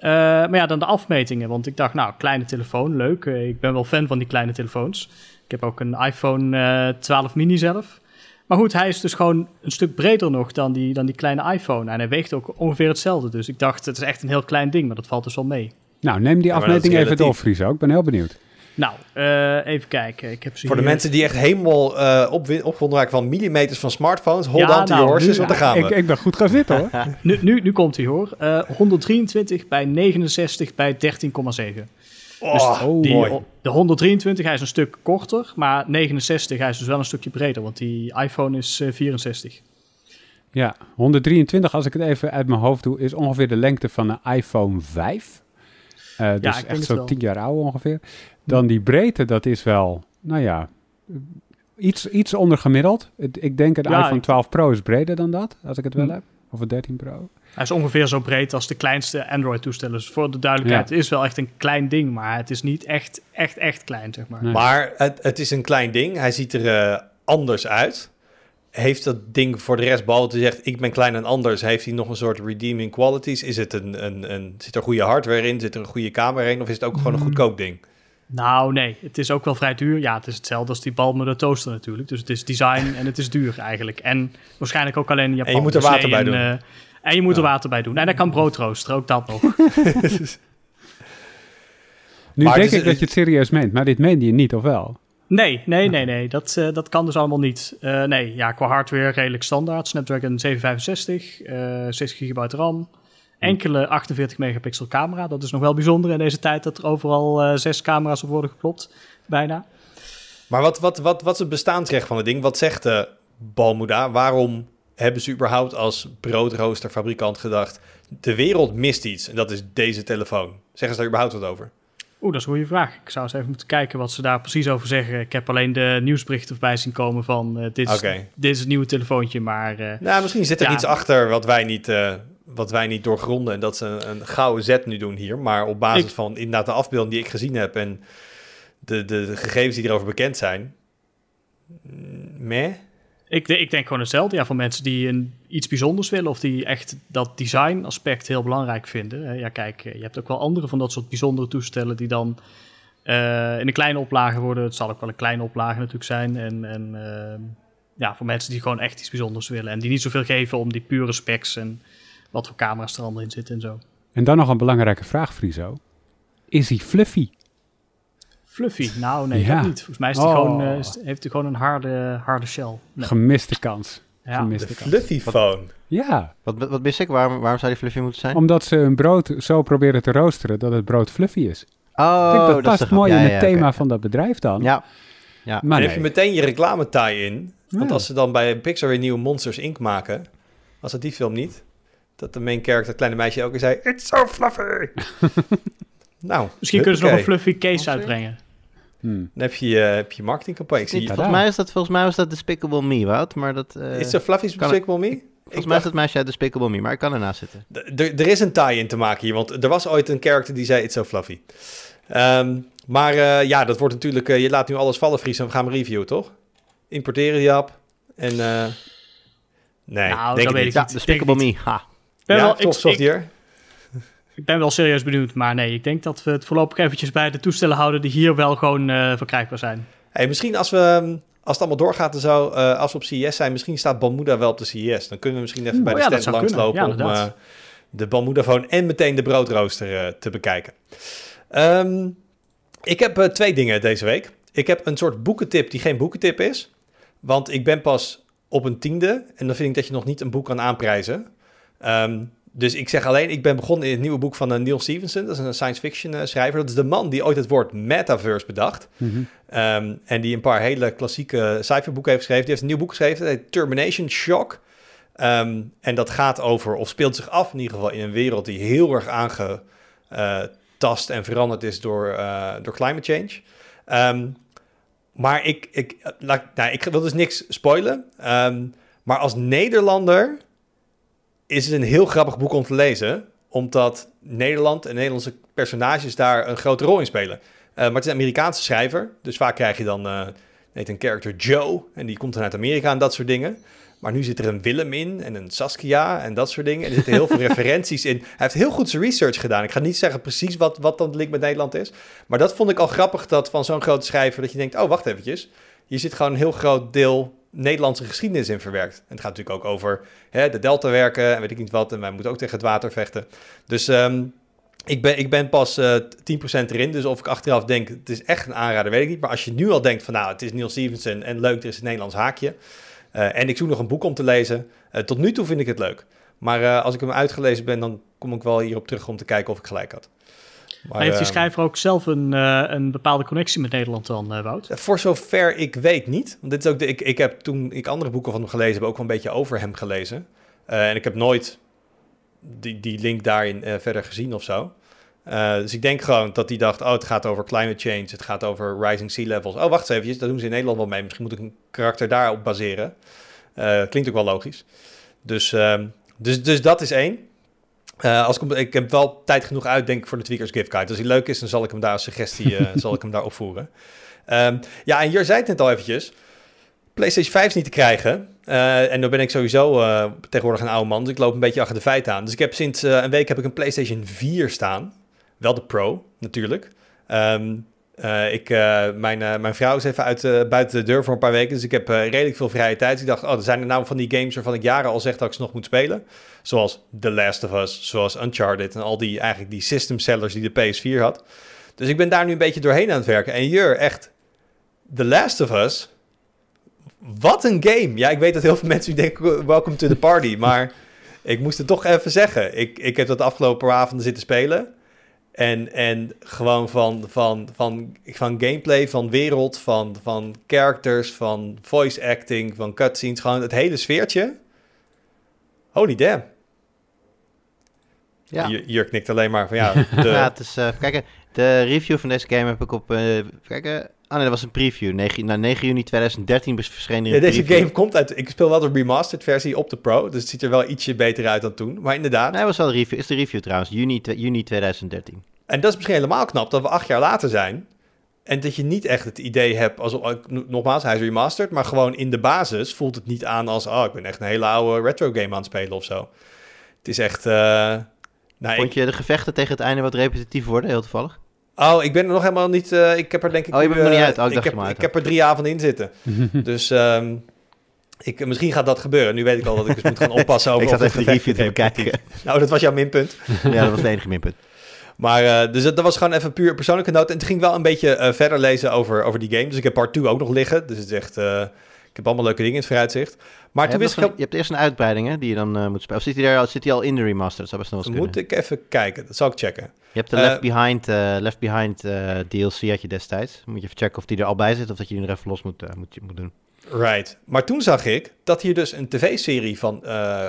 maar ja, dan de afmetingen. Want ik dacht, nou, kleine telefoon, leuk. ik ben wel fan van die kleine telefoons. Ik heb ook een iPhone 12 mini zelf. Maar goed, hij is dus gewoon een stuk breder nog dan die, dan die kleine iPhone. En hij weegt ook ongeveer hetzelfde. Dus ik dacht, het is echt een heel klein ding, maar dat valt dus wel mee. Nou, neem die afmeting even door, Friso. Ik ben heel benieuwd. Nou, uh, even kijken. Ik heb Voor de mensen die echt helemaal uh, op, opgewonden raken van millimeters van smartphones, hold ja, on to nou, horses, want daar gaan we. Ik, ik, ben goed gaan zitten hoor. nu, nu, nu komt hij hoor. Uh, 123 bij 69 bij 13,7. Oh, dus die, de 123, hij is een stuk korter, maar 69, hij is dus wel een stukje breder, want die iPhone is 64. Eh, ja, 123, als ik het even uit mijn hoofd doe, is ongeveer de lengte van een iPhone 5. Uh, dus ja, echt zo 10 jaar oud ongeveer. Dan die breedte, dat is wel, nou ja, iets, iets ondergemiddeld. Ik denk het iPhone 12 Pro is breder dan dat, als ik het wel hm. heb. Of een 13 Pro. Hij is ongeveer zo breed als de kleinste Android-toestellen. Dus voor de duidelijkheid, het is wel echt een klein ding, maar het is niet echt, echt, echt klein, zeg maar. Maar het, het, is een klein ding. Hij ziet er uh, anders uit. Heeft dat ding voor de rest, behalve zegt ik ben klein en anders, heeft hij nog een soort redeeming qualities? Is het een, een, een, zit er goede hardware in? Zit er een goede camera in? Of is het ook gewoon een mm. goedkoop ding? Nou, nee. Het is ook wel vrij duur. Ja, het is hetzelfde als die bal met de toaster natuurlijk. Dus het is design en het is duur eigenlijk. En waarschijnlijk ook alleen in Japan. En je moet er dus water bij doen. Uh, en je moet er water bij doen. En dan kan brood roosteren, ook dat nog. nu maar denk ik dat je het serieus meent, maar dit meende je niet, of wel? Nee, nee, nee, nee. Dat, uh, dat kan dus allemaal niet. Uh, nee, ja, qua hardware redelijk standaard. Snapdragon 765, uh, 6 gigabyte RAM. Enkele 48 megapixel camera. Dat is nog wel bijzonder in deze tijd dat er overal uh, zes camera's op worden geklopt. Bijna. Maar wat, wat, wat, wat is het bestaansrecht van het ding? Wat zegt de Balmuda? Waarom hebben ze überhaupt als broodroosterfabrikant gedacht... de wereld mist iets en dat is deze telefoon? Zeggen ze daar überhaupt wat over? Oeh, dat is een goede vraag. Ik zou eens even moeten kijken wat ze daar precies over zeggen. Ik heb alleen de nieuwsberichten voorbij zien komen van... Uh, dit, is, dit is het nieuwe telefoontje, maar... Uh, nou, misschien zit er iets achter wat wij niet... Uh, wat wij niet doorgronden en dat ze een, een gouden zet nu doen hier. Maar op basis van inderdaad de afbeelding die ik gezien heb en de, de, de gegevens die erover bekend zijn, mm, meh. Ik, ik denk gewoon hetzelfde. Ja, voor mensen die een, iets bijzonders willen of die echt dat design aspect heel belangrijk vinden. Ja, kijk, je hebt ook wel andere van dat soort bijzondere toestellen die dan uh, in een kleine oplage worden. Het zal ook wel een kleine oplage natuurlijk zijn. En, en uh, ja, voor mensen die gewoon echt iets bijzonders willen en die niet zoveel geven om die pure specs en wat voor camera's er allemaal in zitten en zo. En dan nog een belangrijke vraag, Friso. Is hij fluffy? Fluffy? Nou, nee, ja. niet. Volgens mij is hij gewoon, uh, heeft hij gewoon een harde, harde shell. Gemiste kans. Ja. Gemiste kans. fluffy phone. Ja. Wat, wat mis ik? Waarom, waarom zou die fluffy moeten zijn? Omdat ze een brood zo proberen te roosteren dat het brood fluffy is. Oh, ik denk dat, past mooi in het thema van dat bedrijf dan. Ja. ja. Maar nee. heb je meteen je reclame tie in. Want als ze dan bij Pixar weer nieuwe Monsters Inc. maken, was het die film niet, dat de main character, het kleine meisje, ook keer zei: It's so fluffy. nou, misschien kunnen ze nog een fluffy case uitbrengen. Hmm. Dan heb je, uh, heb je marketingcampagne. Zie volgens, mij is dat, volgens mij was dat Despicable Me, Wout. Maar dat, uh, is zo fluffy Despicable Me? Volgens mij is dat meisje uit Despicable Me, maar ik kan ernaast zitten. Er is een tie-in te maken hier, want er was ooit een character die zei, it's so fluffy. Um, maar uh, ja, dat wordt natuurlijk, je laat nu alles vallen, Fries, en we gaan reviewen, toch? Importeren die app en... nee, nou, denk ik niet. Ja, Despicable Me, ha. Ja, wel, toch, software ik ben wel serieus benieuwd. Maar nee, ik denk dat we het voorlopig eventjes bij de toestellen houden die hier wel gewoon uh, verkrijgbaar zijn. Hey, misschien als we, ehm, als het allemaal doorgaat en zo, uh, als we op CES zijn, misschien staat Balmuda wel op de CES. Dan kunnen we misschien even bij oh de stand langslopen om uh, de Balmoedafoon en meteen de broodrooster te bekijken. Ehm, ik heb twee dingen deze week. Ik heb een soort boekentip die geen boekentip is. Want ik ben pas op een tiende. En dan vind ik dat je nog niet een boek kan aanprijzen. Ehm, dus ik zeg alleen, ik ben begonnen in het nieuwe boek van uh, Neil Stevenson. Dat is een science fiction uh, schrijver. Dat is de man die ooit het woord metaverse bedacht. Mhm. Ehm, en die een paar hele klassieke cijferboeken heeft geschreven. Die heeft een nieuw boek geschreven, dat heet Termination Shock. Ehm, en dat gaat over, of speelt zich af in ieder geval in een wereld die heel erg aangetast en veranderd is door, uh, door climate change. Maar ik, ik, nou, ik wil dus niks spoilen. Ehm, maar als Nederlander is het een heel grappig boek om te lezen. Omdat Nederland en Nederlandse personages daar een grote rol in spelen. Uh, maar het is een Amerikaanse schrijver. Dus vaak krijg je dan uh, een character Joe. En die komt dan uit Amerika en dat soort dingen. Maar nu zit er een Willem in en een Saskia en dat soort dingen. En er zitten heel veel referenties in. Hij heeft heel goed zijn research gedaan. Ik ga niet zeggen precies wat, wat dan de link met Nederland is. Maar dat vond ik al grappig, dat van zo'n grote schrijver... dat je denkt, oh, wacht eventjes. Hier zit gewoon een heel groot deel Nederlandse geschiedenis in verwerkt. En het gaat natuurlijk ook over hè, de deltawerken en weet ik niet wat. En wij moeten ook tegen het water vechten. Dus... Um, ik ben, ik ben pas uh, eh, 10% erin, dus of ik achteraf denk, het is echt een aanrader, weet ik niet. Maar als je nu al denkt van, nou, het is Neil Stevenson en leuk, er is een Nederlands haakje. Uh, en ik zoek nog een boek om te lezen. Uh, tot nu toe vind ik het leuk. Maar als ik hem uitgelezen ben, dan kom ik wel hierop terug om te kijken of ik gelijk had. Maar, heeft die ehm, schrijver ook zelf een, een bepaalde connectie met Nederland dan, Wout? Voor zover ik weet niet. Want dit is ook de, ik, ik heb toen ik andere boeken van hem gelezen heb, ook wel een beetje over hem gelezen. en ik heb nooit die, die link daarin verder gezien of zo. Uh, dus ik denk gewoon dat hij dacht, oh, het gaat over climate change, het gaat over rising sea levels. Oh, wacht eens even, dat doen ze in Nederland wel mee. Misschien moet ik een karakter daarop baseren. Uh, klinkt ook wel logisch. Dus, uh, dus, dus dat is één. Uh, als ik, ik heb wel tijd genoeg uit, denk ik, voor de Tweakers Gift Guide. Als hij leuk is, dan zal ik hem daar als suggestie zal ik hem daar opvoeren. Um, ja, en hier zei het net al eventjes. PlayStation 5 is niet te krijgen. en dan ben ik sowieso tegenwoordig een oude man, dus ik loop een beetje achter de feiten aan. Dus ik heb sinds een week heb ik een PlayStation 4 staan. Wel de Pro, natuurlijk. Um, uh, ik, uh, mijn, uh, mijn vrouw is even uit, buiten de deur voor een paar weken. Dus ik heb redelijk veel vrije tijd. Ik dacht, oh, er zijn er nou van die games waarvan ik jaren al zeg dat ik ze nog moet spelen. Zoals The Last of Us, zoals Uncharted en al die, eigenlijk die system sellers die de PS4 had. Dus ik ben daar nu een beetje doorheen aan het werken. En hier, echt, The Last of Us. Wat een game. Ja, ik weet dat heel veel mensen nu denken, welcome to the party. Maar ik moest het toch even zeggen. Ik, ik heb dat de afgelopen avonden zitten spelen. En, en gewoon van, van, van, van gameplay, van wereld, van, van characters, van voice acting, van cutscenes. Gewoon het hele sfeertje. Holy damn. Ja. Jurk knikt alleen maar van ja. De... ja, het is, uh, kijk, de review van deze game heb ik op. Uh, kijk, oh nee, dat was een preview. 9, nou, 9 juni 2013 verscheen ja, Deze game komt uit. Ik speel wel de remastered versie op de Pro. Dus het ziet er wel ietsje beter uit dan toen. Maar inderdaad. Nee, was wel de review. Is de review trouwens. Juni, juni 2013. En dat is misschien helemaal knap dat we acht jaar later zijn. En dat je niet echt het idee hebt, als, nogmaals, hij is remastered, maar gewoon in de basis voelt het niet aan als, oh, ik ben echt een hele oude retro game aan het spelen of zo. Het is echt... Uh, nou, Vond je de gevechten tegen het einde wat repetitief worden, heel toevallig? Oh, ik ben er nog helemaal niet, uh, ik heb er denk ik... Oh, je bent er nog niet uit? Oh, ik, heb, ik heb er drie avonden in zitten. dus um, ik, misschien gaat dat gebeuren. Nu weet ik al dat ik dus moet gaan oppassen over... ik zat even de review te bekijken. Nou, dat was jouw minpunt. ja, dat was het enige minpunt. Maar uh, dus dat, was gewoon even puur persoonlijke noot. En toen ging wel een beetje uh, verder lezen over, over die game. Dus ik heb part 2 ook nog liggen. Dus het is echt... Ik heb allemaal leuke dingen in het vooruitzicht. Maar toen wist ik... je hebt eerst een uitbreiding hè, die je dan moet spelen. Of zit hij, daar, zit hij al in de remaster? Dat zou best Moet ik even kijken. Dat zal ik checken. Je hebt de Left Behind, Left Behind DLC had je destijds. Moet je even checken of die er al bij zit of dat je die er even los moet, moet, moet doen. Right. Maar toen zag ik dat hier dus een tv-serie van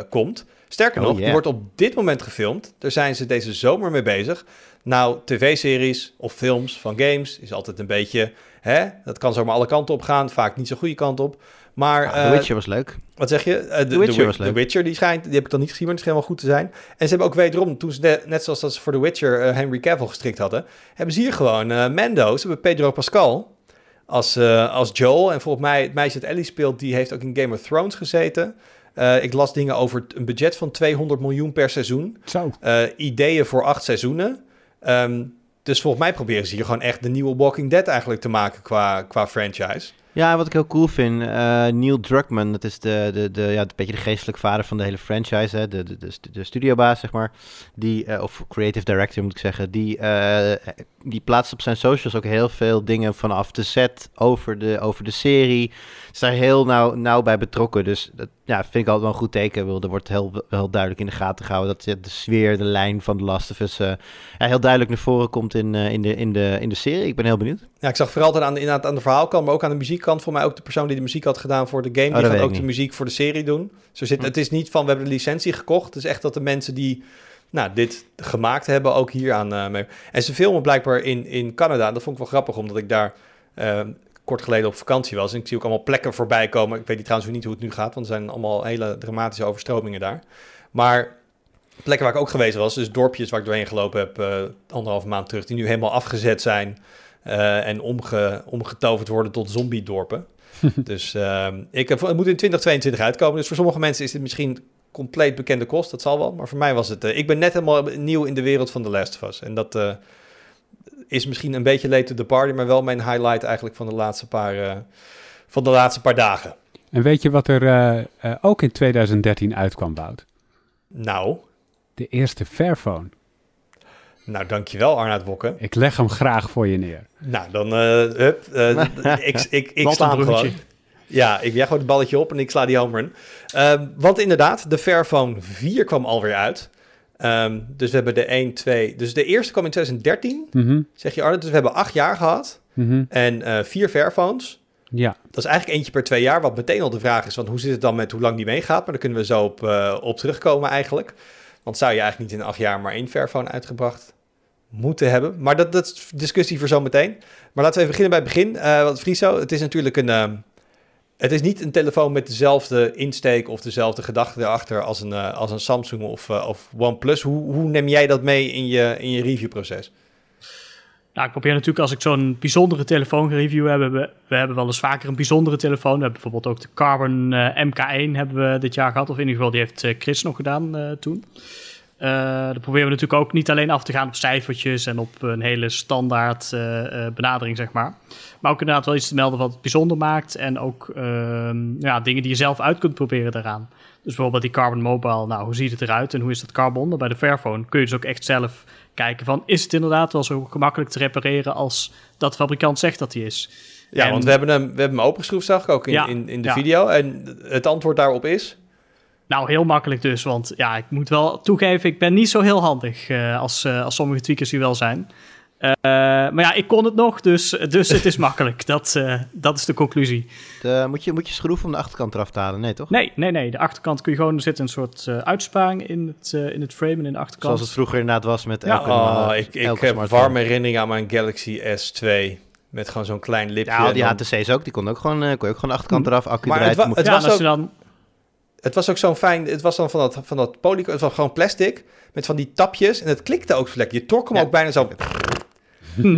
komt... Sterker oh, nog, die wordt op dit moment gefilmd. Daar zijn ze deze zomer mee bezig. Nou, tv-series of films van games is altijd een beetje... Hè, dat kan zomaar alle kanten op gaan. Vaak niet zo'n goede kant op. Maar, ah, The Witcher was leuk. Wat zeg je? Uh, The, Witcher was leuk. The Witcher, die schijnt, die heb ik dan niet gezien, maar het schijnt wel goed te zijn. En ze hebben ook wederom, toen ze net zoals dat ze voor The Witcher uh, Henry Cavill gestrikt hadden, hebben ze hier gewoon uh, Mando. Ze hebben Pedro Pascal als, als Joel. En volgens mij, het meisje dat Ellie speelt, die heeft ook in Game of Thrones gezeten. Uh, ik las dingen over een budget van 200 miljoen per seizoen. Zo. Uh, ideeën voor acht seizoenen. Um, dus volgens mij proberen ze hier gewoon echt de nieuwe Walking Dead eigenlijk te maken qua, qua franchise. Ja, wat ik heel cool vind, uh, Neil Druckmann, dat is de, de, de, ja, een beetje de geestelijke vader van de hele franchise, hè, de, de, de, de studiobaas, zeg maar, die, uh, of creative director moet ik zeggen, die, uh, die plaatst op zijn socials ook heel veel dingen vanaf de set over de, over de serie. Is daar heel nauw, nauw bij betrokken, dus dat ja, vind ik altijd wel een goed teken. Er wordt heel, heel duidelijk in de gaten gehouden dat de sfeer, de lijn van The Last of Us ja, heel duidelijk naar voren komt in, in, de, in, de, in de serie. Ik ben heel benieuwd. Ja, ik zag vooral aan de, aan de verhaalkant, maar ook aan de muziekkant. Voor mij ook de persoon die de muziek had gedaan voor de game, oh, die gaat ook de muziek voor de serie doen. Zo zit, hm. Het is niet van, we hebben de licentie gekocht. Het is echt dat de mensen die nou, dit gemaakt hebben ook hier aan uh, mee. En ze filmen blijkbaar in, in Canada. Dat vond ik wel grappig, omdat ik daar uh, kort geleden op vakantie was. En ik zie ook allemaal plekken voorbij komen. Ik weet trouwens niet hoe het nu gaat, want er zijn allemaal hele dramatische overstromingen daar. Maar plekken waar ik ook geweest was, dus dorpjes waar ik doorheen gelopen heb uh, anderhalve maand terug, die nu helemaal afgezet zijn uh, en omge, omgetoverd worden tot zombie-dorpen. dus uh, ik, het moet in 2022 uitkomen. Dus voor sommige mensen is dit misschien compleet bekende kost. Dat zal wel. Maar voor mij was het... Uh, ik ben net helemaal nieuw in de wereld van The Last of Us. En dat is misschien een beetje late to the party... maar wel mijn highlight eigenlijk van de laatste paar, van de laatste paar dagen. En weet je wat er ook in 2013 uitkwam, Wout? Nou? De eerste Fairphone. Nou, dankjewel Arnaud Wokken. Ik leg hem graag voor je neer. Nou, dan uh, hup, uh, ik, ik, ik sla hem gewoon. Ja, ik jij gewoon het balletje op en ik sla die homer in. Um, want inderdaad, de Fairphone 4 kwam alweer uit. Um, dus we hebben de 1, 2... Dus de eerste kwam in 2013, mm -hmm. zeg je Arnaud. Dus we hebben acht jaar gehad. Mm -hmm. En uh, vier Fairphones. Ja. Dat is eigenlijk eentje per twee jaar. Wat meteen al de vraag is, van hoe zit het dan met hoe lang die meegaat? Maar daar kunnen we zo op, op terugkomen eigenlijk. Want zou je eigenlijk niet in acht jaar maar één Fairphone uitgebracht moeten hebben. Maar dat, dat is discussie voor zometeen. Maar laten we even beginnen bij het begin. Uh, wat Friso, het is natuurlijk een... Het is niet een telefoon met dezelfde insteek of dezelfde gedachte erachter als een, uh, als een Samsung of, of OnePlus. Hoe, hoe neem jij dat mee in je, in je reviewproces? Nou, ik probeer natuurlijk als ik zo'n bijzondere telefoon review heb, we, we hebben wel eens vaker een bijzondere telefoon. We hebben bijvoorbeeld ook de Carbon MK1 hebben we dit jaar gehad, of in ieder geval die heeft Chris nog gedaan toen. Uh, dan proberen we natuurlijk ook niet alleen af te gaan op cijfertjes en op een hele standaard uh, uh, benadering, zeg maar. Maar ook inderdaad wel iets te melden wat het bijzonder maakt. En ook ehm, ja, dingen die je zelf uit kunt proberen daaraan. Dus bijvoorbeeld die Carbon Mobile, nou, hoe ziet het eruit en hoe is dat carbon? bij de Fairphone kun je dus ook echt zelf kijken van... is het inderdaad wel zo gemakkelijk te repareren als dat de fabrikant zegt dat hij is? Ja, en, want we hebben hem, we hebben hem opengeschroefd, zag ik ook in, ja, in, in de ja. video. En het antwoord daarop is... Nou, heel makkelijk dus, want ja, ik moet wel toegeven, ik ben niet zo heel handig uh, als, uh, als sommige tweakers die wel zijn. Uh, maar ja, ik kon het nog, dus, dus het is makkelijk. Dat, dat is de conclusie. De, moet, je, moet je schroeven om de achterkant eraf te halen? Nee, toch? Nee, nee, nee. De achterkant kun je gewoon, er zit een soort uitsparing in het, in het frame en in de achterkant. Zoals het vroeger inderdaad was met ja. elke, oh, ik, ik heb warme herinneringen aan mijn Galaxy S2. Met gewoon zo'n klein lipje. Ja, die HTC's ook. Die kon ook gewoon, kon je ook gewoon de achterkant hm. eraf, accu maar eruit. Het, wa het ja, was ook... dan het was ook zo'n fijn, het was dan van dat, van dat polyco, het was gewoon plastic met van die tapjes en het klikte ook zo lekker. Je trok hem ja. ook bijna zo.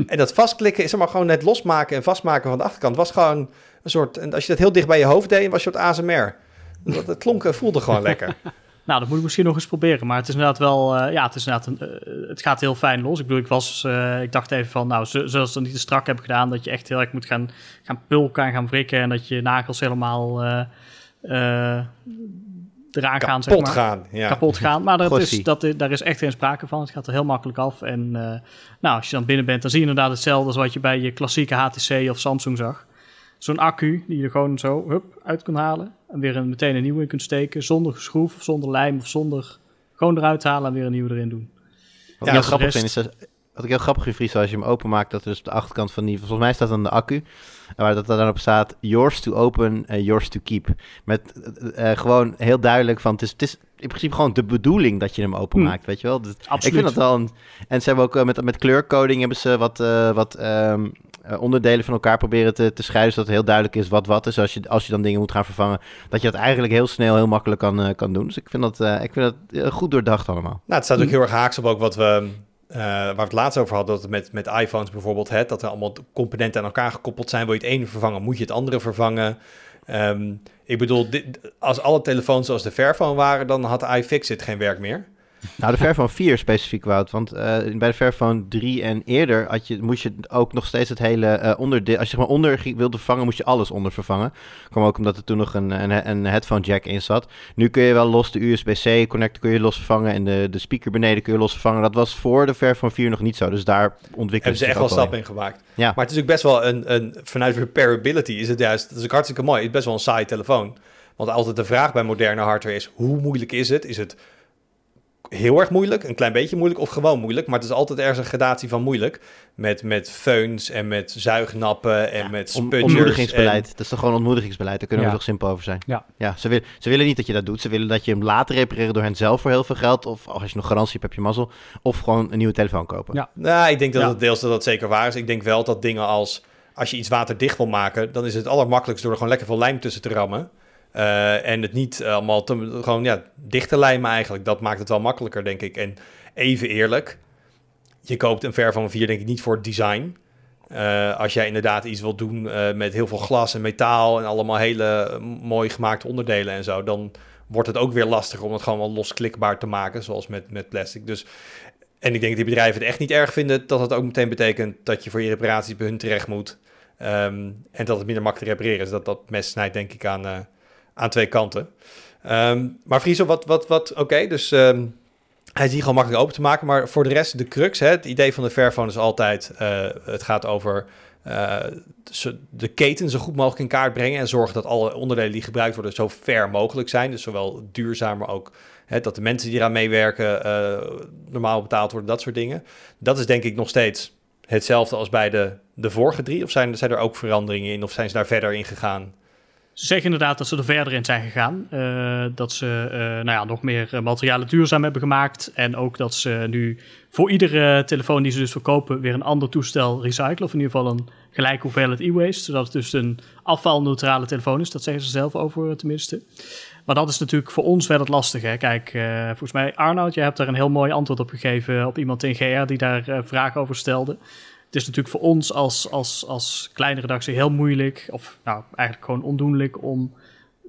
en dat vastklikken is maar gewoon net losmaken en vastmaken van de achterkant. was gewoon een soort, en als je dat heel dicht bij je hoofd deed, was je op ASMR. Dat, dat klonk en voelde gewoon lekker. Nou, dat moet ik misschien nog eens proberen. Maar het is inderdaad wel, uh, ja, het, is inderdaad een, uh, het gaat heel fijn los. Ik bedoel, ik was, uh, ik dacht even van, nou, zoals ze niet te strak hebben gedaan, dat je echt heel erg moet gaan, gaan pulken en gaan wrikken en dat je nagels helemaal eraan gaan, zeg maar. gaan, ja. Kapot gaan. Maar dat is, dat, daar is echt geen sprake van. Het gaat er heel makkelijk af. En uh, nou, als je dan binnen bent, dan zie je inderdaad hetzelfde als wat je bij je klassieke HTC of Samsung zag. Zo'n accu die je er gewoon zo hup, uit kunt halen. En weer een, meteen een nieuwe in kunt steken. Zonder schroef, of zonder lijm of zonder... Gewoon eruit halen en weer een nieuwe erin doen. Wat ja, ik heel grappig vind is... Dat, wat ik heel grappig vind, Fries, als je hem openmaakt, dat er dus op de achterkant van die... Volgens mij staat dan de accu. Waar dat dan op staat, yours to open, uh, yours to keep. Met uh, gewoon heel duidelijk van, het is, het is in principe gewoon de bedoeling dat je hem openmaakt, hm. weet je wel. Dus, Absoluut. Ik vind dat wel een... En ze hebben ook uh, met, met kleurcoding hebben ze wat, wat um, onderdelen van elkaar proberen te, te scheiden, zodat het heel duidelijk is wat wat is. Als je, als je dan dingen moet gaan vervangen, dat je dat eigenlijk heel snel, heel makkelijk kan, kan doen. Dus ik vind dat, ik vind dat goed doordacht allemaal. Nou, het staat ook hm. heel erg haaks op ook wat we uh, waar we het laatst over hadden, dat met, met iPhones bijvoorbeeld, dat er allemaal componenten aan elkaar gekoppeld zijn. Wil je het ene vervangen, moet je het andere vervangen. Um, ik bedoel, dit, als alle telefoons zoals de Fairphone waren, dan had iFixit geen werk meer. Nou, de Fairphone 4 specifiek, Wout. Want uh, bij de Fairphone 3 en eerder had je, moest je ook nog steeds het hele uh, onderdeel... Als je zeg maar onder wilde vervangen, moest je alles onder vervangen. Kwam ook omdat er toen nog een, een, een headphone jack in zat. Nu kun je wel los de USB-C connector kun je los vervangen... en de, de speaker beneden kun je los vervangen. Dat was voor de Fairphone 4 nog niet zo. Dus daar ontwikkelen ze echt wel stappen in gemaakt. Ja. Maar het is ook best wel een, een... Vanuit repairability is het juist... Dat is ook hartstikke mooi. Het is best wel een saai telefoon. Want altijd de vraag bij moderne hardware is... hoe moeilijk is het? Is het heel erg moeilijk, een klein beetje moeilijk of gewoon moeilijk. Maar het is altijd ergens een gradatie van moeilijk. Met, met feuns en met zuignappen en met spudgers. Ontmoedigingsbeleid. Dat is toch gewoon ontmoedigingsbeleid. Daar kunnen we toch simpel over zijn. Ja. ja ze, wil, ze willen niet dat je dat doet. Ze willen dat je hem later repareren door hen zelf voor heel veel geld. Of als je nog garantie hebt, heb je mazzel. Of gewoon een nieuwe telefoon kopen. Ja. Nou, ik denk dat het deels dat dat zeker waar is. Ik denk wel dat dingen als... Als je iets waterdicht wil maken, dan is het allermakkelijkst door er gewoon lekker veel lijm tussen te rammen. Uh, en het niet allemaal te, gewoon ja, dicht te lijmen eigenlijk. Dat maakt het wel makkelijker, denk ik. En even eerlijk, je koopt een ver van 4 denk ik niet voor het design. Uh, als jij inderdaad iets wilt doen met heel veel glas en metaal en allemaal hele mooi gemaakte onderdelen en zo, dan wordt het ook weer lastig om het gewoon wel losklikbaar te maken, zoals met, met plastic. Dus, en ik denk dat die bedrijven het echt niet erg vinden dat het ook meteen betekent dat je voor je reparaties bij hun terecht moet. Um, en dat het minder makkelijk te repareren is. Dat dat mes snijdt denk ik aan aan twee kanten. Um, maar Friso, wat, wat, wat oké, dus um, hij is hier gewoon makkelijk open te maken. Maar voor de rest, de crux, hè, het idee van de Fairphone is altijd, uh, het gaat over uh, de keten zo goed mogelijk in kaart brengen en zorgen dat alle onderdelen die gebruikt worden zo ver mogelijk zijn. Dus zowel duurzaam, maar ook hè, dat de mensen die eraan meewerken uh, normaal betaald worden, dat soort dingen. Dat is denk ik nog steeds hetzelfde als bij de, de vorige drie. Of zijn, zijn er ook veranderingen in of zijn ze daar verder in gegaan? Ze zeggen inderdaad dat ze er verder in zijn gegaan. Uh, dat ze uh, nou ja, nog meer eh, materialen duurzaam hebben gemaakt. En ook dat ze nu voor iedere telefoon die ze dus verkopen weer een ander toestel recyclen. Of in ieder geval een gelijke hoeveelheid e-waste. Zodat het dus een afvalneutrale telefoon is. Dat zeggen ze zelf over tenminste. Maar dat is natuurlijk voor ons wel het lastige. Kijk, volgens mij Arnoud, je hebt daar een heel mooi antwoord op gegeven op iemand in GR die daar vragen over stelde het is natuurlijk voor ons als, als, als kleine redactie heel moeilijk, of nou, eigenlijk gewoon ondoenlijk om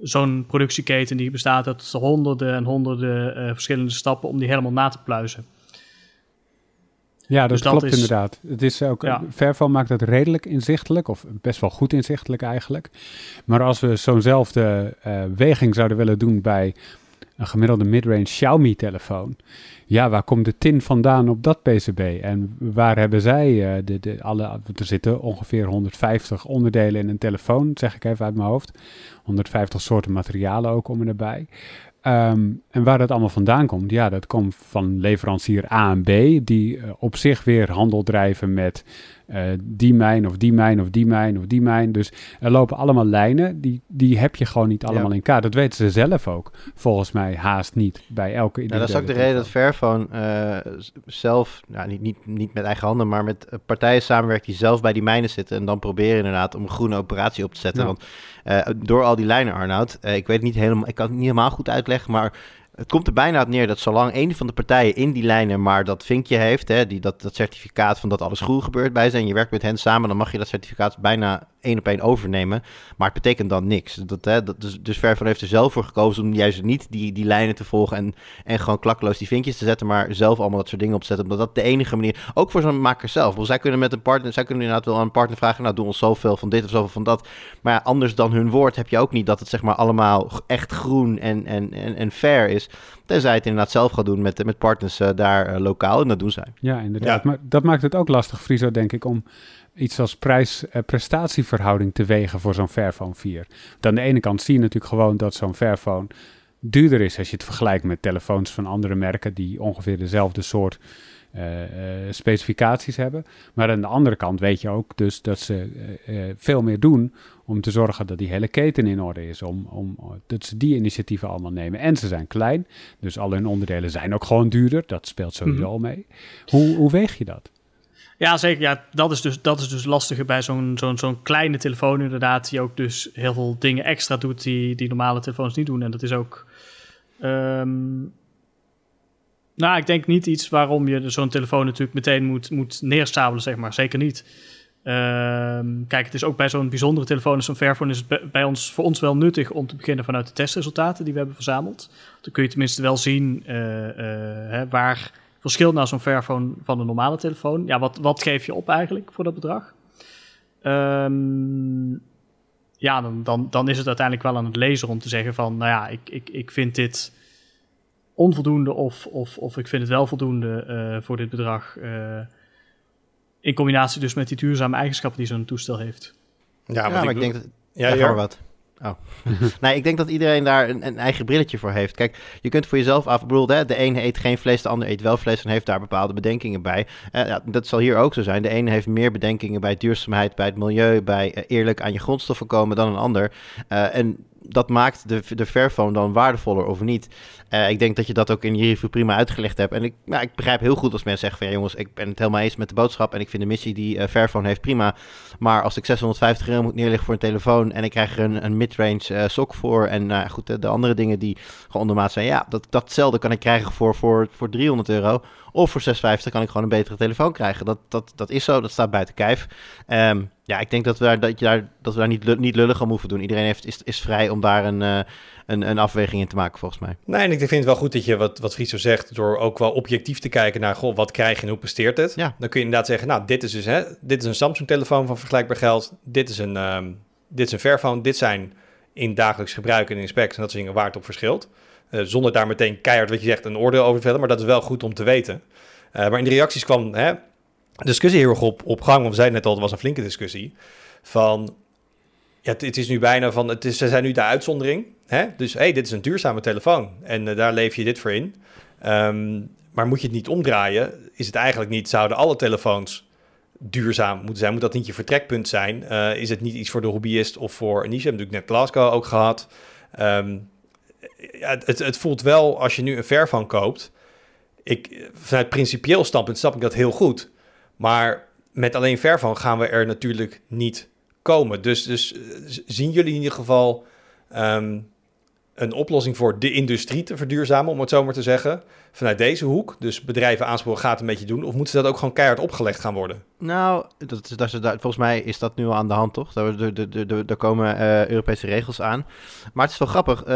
zo'n productieketen die bestaat uit honderden en honderden uh, verschillende stappen, om die helemaal na te pluizen. Ja, dat, dus klopt is, inderdaad. Het is ook, ja. Verval maakt het redelijk inzichtelijk, of best wel goed inzichtelijk eigenlijk. Maar als we zo'nzelfde uh, weging zouden willen doen bij een gemiddelde midrange Xiaomi-telefoon, ja, waar komt de tin vandaan op dat PCB? En waar hebben zij uh, de, de, alle, er zitten ongeveer 150 onderdelen in een telefoon, zeg ik even uit mijn hoofd. 150 soorten materialen ook om erbij. Um, en waar dat allemaal vandaan komt, ja, dat komt van leverancier A en B, die uh, op zich weer handel drijven met uh, die mijn of die mijn of die mijn of die mijn. Dus er lopen allemaal lijnen, die, die heb je gewoon niet allemaal in kaart. Dat weten ze zelf ook, volgens mij haast niet bij elke nou, Dat is ook de reden dat Fairphone uh, zelf, nou, niet, niet, niet met eigen handen, maar met partijen samenwerkt die zelf bij die mijnen zitten en dan proberen inderdaad om een groene operatie op te zetten. Ja. Want uh, door al die lijnen, Arnoud, ik weet niet helemaal, ik kan het niet helemaal goed uitleggen, maar het komt er bijna op neer dat zolang een van de partijen in die lijnen maar dat vinkje heeft, hè, die, dat, dat certificaat van dat alles goed gebeurt bij zijn, je werkt met hen samen, dan mag je dat certificaat bijna één op één overnemen. Maar het betekent dan niks. Dat, hè, dat, dus, dus Vervan heeft er zelf voor gekozen om juist niet die, die lijnen te volgen en, en gewoon klakkeloos die vinkjes te zetten, maar zelf allemaal dat soort dingen op te zetten. Omdat dat de enige manier, ook voor zo'n maker zelf. Want zij kunnen met een partner, zij kunnen inderdaad wel aan een partner vragen, nou doe ons zoveel van dit of zoveel van dat. Maar anders dan hun woord heb je ook niet dat het zeg maar allemaal echt groen en, en, en, en fair is. Tenzij het inderdaad zelf gaat doen met, met partners uh, daar uh, lokaal. En dat doen zij. Ja, inderdaad. Ja. Maar dat maakt het ook lastig, Friso, denk ik, om iets als prijs-prestatieverhouding te wegen voor zo'n Fairphone 4. aan de ene kant zie je natuurlijk gewoon dat zo'n Fairphone duurder is als je het vergelijkt met telefoons van andere merken die ongeveer dezelfde soort uh, uh, specificaties hebben. Maar aan de andere kant weet je ook dus dat ze uh, veel meer doen om te zorgen dat die hele keten in orde is. Om, om, dat ze die initiatieven allemaal nemen. En ze zijn klein, dus al hun onderdelen zijn ook gewoon duurder. Dat speelt sowieso mm -hmm. mee. Hoe, hoe weeg je dat? Ja, zeker. Ja, dat is dus, dat is dus lastiger bij zo'n zo'n zo'n kleine telefoon inderdaad, die ook dus heel veel dingen extra doet die, die normale telefoons niet doen. En dat is ook... Um, nou, ik denk niet iets waarom je zo'n telefoon natuurlijk meteen moet, moet neerstapelen, zeg maar. Zeker niet. Ehm, kijk, het is ook bij zo'n bijzondere telefoon als zo'n Fairphone is het bij ons, voor ons wel nuttig om te beginnen vanuit de testresultaten die we hebben verzameld. Dan kun je tenminste wel zien uh, uh, hè, waar verschilt nou zo'n Fairphone van een normale telefoon. Ja, wat, wat geef je op eigenlijk voor dat bedrag? Um, ja, dan, dan, dan is het uiteindelijk wel aan het lezer om te zeggen van, nou ja, ik, ik, ik vind dit onvoldoende of, of, of ik vind het wel voldoende uh, voor dit bedrag. Uh, in combinatie dus met die duurzame eigenschappen die zo'n toestel heeft. Ja, maar ik, denk dat... Ja, ja, wat. Oh. nee, ik denk dat iedereen daar een, een, eigen brilletje voor heeft. Kijk, je kunt voor jezelf af... hè, de een eet geen vlees, de ander eet wel vlees... en heeft daar bepaalde bedenkingen bij. Uh, ja, dat zal hier ook zo zijn. De ene heeft meer bedenkingen bij duurzaamheid, bij het milieu... bij uh, eerlijk aan je grondstoffen komen dan een ander. Uh, en dat maakt de, de Fairphone dan waardevoller of niet. Uh, ik denk dat je dat ook in je review prima uitgelegd hebt. En ik, nou, ik begrijp heel goed als mensen zeggen van... Jongens, ik ben het helemaal eens met de boodschap... en ik vind de missie die uh, Fairphone heeft prima. Maar als ik 650 euro moet neerleggen voor een telefoon... en ik krijg er een, een mid-range uh, sok voor... en uh, goed, de, de, andere dingen die gewoon ondermaat zijn... ja, dat, datzelfde kan ik krijgen voor, voor, voor 300 euro... Of voor 650 kan ik gewoon een betere telefoon krijgen. Dat, dat, dat is zo, dat staat buiten kijf. Um, ja, ik denk dat we daar, dat je daar, dat we daar niet, niet lullig aan hoeven doen. Iedereen heeft, is, is vrij om daar een, uh, een, een afweging in te maken, volgens mij. Nee, en ik vind het wel goed dat je, wat, wat Friso zegt, door ook wel objectief te kijken naar, goh, wat krijg je en hoe presteert het? Ja. Dan kun je inderdaad zeggen, nou, dit is dus, hè, dit is een Samsung-telefoon van vergelijkbaar geld. Dit is een, um, dit is een Fairphone. Dit zijn in dagelijks gebruik en in specs en dat soort dingen waar het op verschilt. Uh, zonder daar meteen keihard, wat je zegt, een oordeel over te vellen. Maar dat is wel goed om te weten. Uh, maar in de reacties kwam hè, discussie heel erg op, op gang. Want we zeiden net al, het was een flinke discussie. Van, ja, het is nu bijna van, het is, ze zijn nu de uitzondering. Hè? Dus, hey, dit is een duurzame telefoon. En uh, daar leef je dit voor in. Um, maar moet je het niet omdraaien, is het eigenlijk niet, zouden alle telefoons duurzaam moeten zijn? Moet dat niet je vertrekpunt zijn? Is het niet iets voor de hobbyist of voor een niche? We hebben natuurlijk net Glasgow ook gehad. Um, het, het voelt wel, als je nu een Fairphone koopt ik, vanuit principieel standpunt snap ik dat heel goed. Maar met alleen Fairphone gaan we er natuurlijk niet komen. Dus, dus zien jullie in ieder geval um, een oplossing voor de industrie te verduurzamen, om het zo maar te zeggen, vanuit deze hoek? Dus bedrijven aansporen gaat een beetje doen, of moeten ze dat ook gewoon keihard opgelegd gaan worden? Nou, dat, dat, dat, volgens mij is dat nu al aan de hand, toch? Daar, komen uh, Europese regels aan. Maar het is wel grappig. Uh,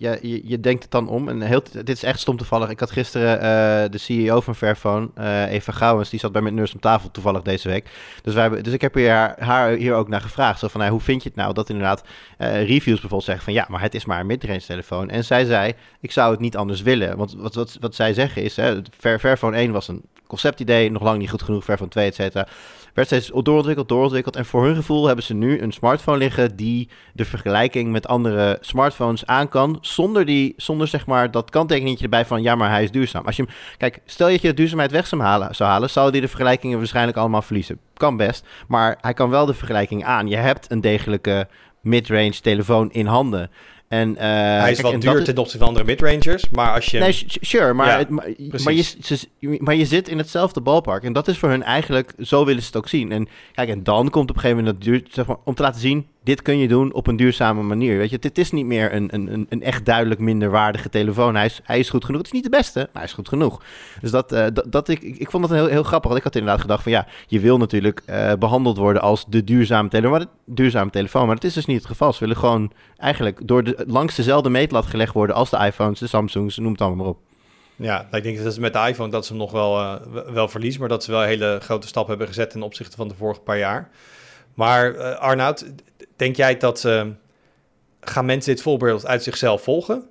je, je, denkt het dan om. En heel, dit is echt stom toevallig. Ik had gisteren uh, de CEO van Fairphone, Eva Gouwens, die zat bij met Nurse om tafel toevallig deze week. Dus, wij, dus ik heb hier, haar, hier ook naar gevraagd. Zo van, hoe vind je het nou dat inderdaad reviews bijvoorbeeld zeggen van ja, maar het is maar een midrange telefoon. En zij zei, ik zou het niet anders willen. Want wat, wat, wat zij zeggen is, hè, Fair, Fairphone 1 was een conceptidee, nog lang niet goed genoeg, ver van 2, et cetera. Werd steeds doorontwikkeld, doorontwikkeld. En voor hun gevoel hebben ze nu een smartphone liggen die de vergelijking met andere smartphones aan kan. Zonder, die, zonder zeg maar dat kanttekeningetje erbij van ja, maar hij is duurzaam. Als je kijk, stel je dat je de duurzaamheid weg zou halen, zou halen, zou die de vergelijkingen waarschijnlijk allemaal verliezen. Kan best, maar hij kan wel de vergelijking aan. Je hebt een degelijke mid-range telefoon in handen. En, uh, hij is wat duur ten opzichte van andere midrangers, maar als je... Nee, sure, maar, ja, het, maar, maar, je, maar je zit in hetzelfde balpark. En dat is voor hun eigenlijk, zo willen ze het ook zien. En kijk, en dan komt op een gegeven moment dat duur, zeg maar, om te laten zien dit kun je doen op een duurzame manier. Weet je, dit is niet meer een, een, een echt duidelijk minderwaardige telefoon. Hij is, hij is goed genoeg. Het is niet de beste, maar hij is goed genoeg. Dus dat, uh, dat, ik, ik vond dat heel, heel grappig. Want ik had inderdaad gedacht van ja, je wil natuurlijk uh, behandeld worden als de duurzame telefoon. Maar duurzame telefoon. Maar dat is dus niet het geval. Ze willen gewoon eigenlijk door de, langs dezelfde meetlat gelegd worden als de iPhones, de Samsungs, noem het allemaal maar op. Ja, ik denk dat ze met de iPhone dat ze hem nog wel, uh, wel verliezen, maar dat ze wel een hele grote stap hebben gezet ten opzichte van de vorige paar jaar. Maar Arnoud, Denk jij dat uh, gaan mensen dit voorbeeld uit zichzelf volgen?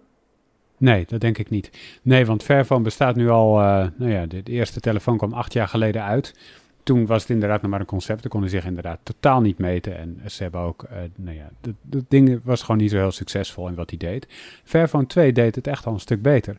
Nee, dat denk ik niet. Nee, want Fairphone bestaat nu al, uh, nou ja, de, eerste telefoon kwam acht jaar geleden uit. Toen was het inderdaad nog maar een concept. Ze konden zich inderdaad totaal niet meten. En ze hebben ook, uh, nou ja, dat ding was gewoon niet zo heel succesvol in wat hij deed. Fairphone 2 deed het echt al een stuk beter.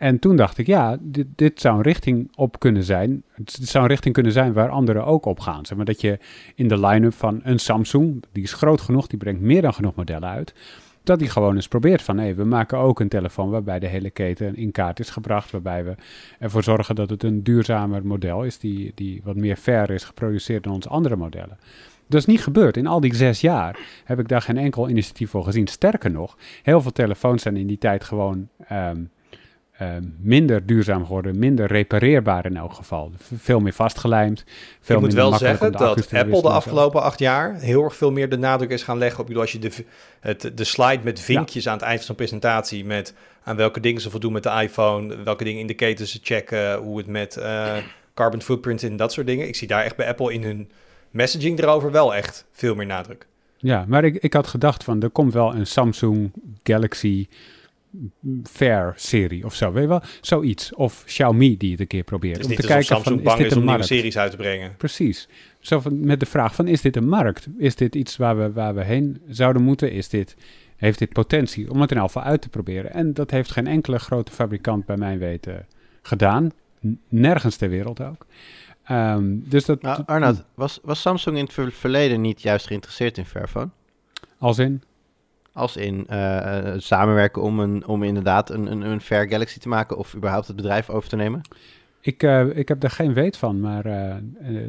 En toen dacht ik, ja, dit, dit zou een richting op kunnen zijn. Het zou een richting kunnen zijn waar anderen ook op gaan. Zeg maar dat je in de line-up van een Samsung, die is groot genoeg, die brengt meer dan genoeg modellen uit. Dat die gewoon eens probeert van, hé, we maken ook een telefoon waarbij de hele keten in kaart is gebracht. Waarbij we ervoor zorgen dat het een duurzamer model is, die, die wat meer fair is geproduceerd dan onze andere modellen. Dat is niet gebeurd. In al die zes jaar heb ik daar geen enkel initiatief voor gezien. Sterker nog, heel veel telefoons zijn in die tijd gewoon... Um, minder duurzaam geworden, minder repareerbaar in elk geval. Veel meer vastgelijmd. Veel ik moet wel zeggen dat Apple de afgelopen acht jaar heel erg veel meer de nadruk is gaan leggen op, bedoel, als je de, het, de slide met vinkjes aan het eind van zo'n presentatie met aan welke dingen ze voldoen met de iPhone, welke dingen indicators ze checken, hoe het met eh, carbon footprint en dat soort dingen. Ik zie daar echt bij Apple in hun messaging erover wel echt veel meer nadruk. Ja, maar ik, ik had gedacht van, er komt wel een Samsung Galaxy Fair serie of zo, weet je wel? Zoiets. Of Xiaomi die het een keer probeert. Het is om niet te kijken Samsung van, is dit is een om nieuwe markt? series uit te brengen. Precies. Zo van, met de vraag van, is dit een markt? Is dit iets waar we, waar we heen zouden moeten? Is dit, heeft dit potentie om het in geval uit te proberen? En dat heeft geen enkele grote fabrikant bij mijn weten gedaan. N- Nergens ter wereld ook. Ehm, dus dat, Nou, Arnoud, was, was Samsung in het ver- verleden niet juist geïnteresseerd in Fairphone? als in, Als in eh, samenwerken om, een, om inderdaad een, een, een Fair Galaxy te maken of überhaupt het bedrijf over te nemen? ik, eh, ik heb daar geen weet van, maar...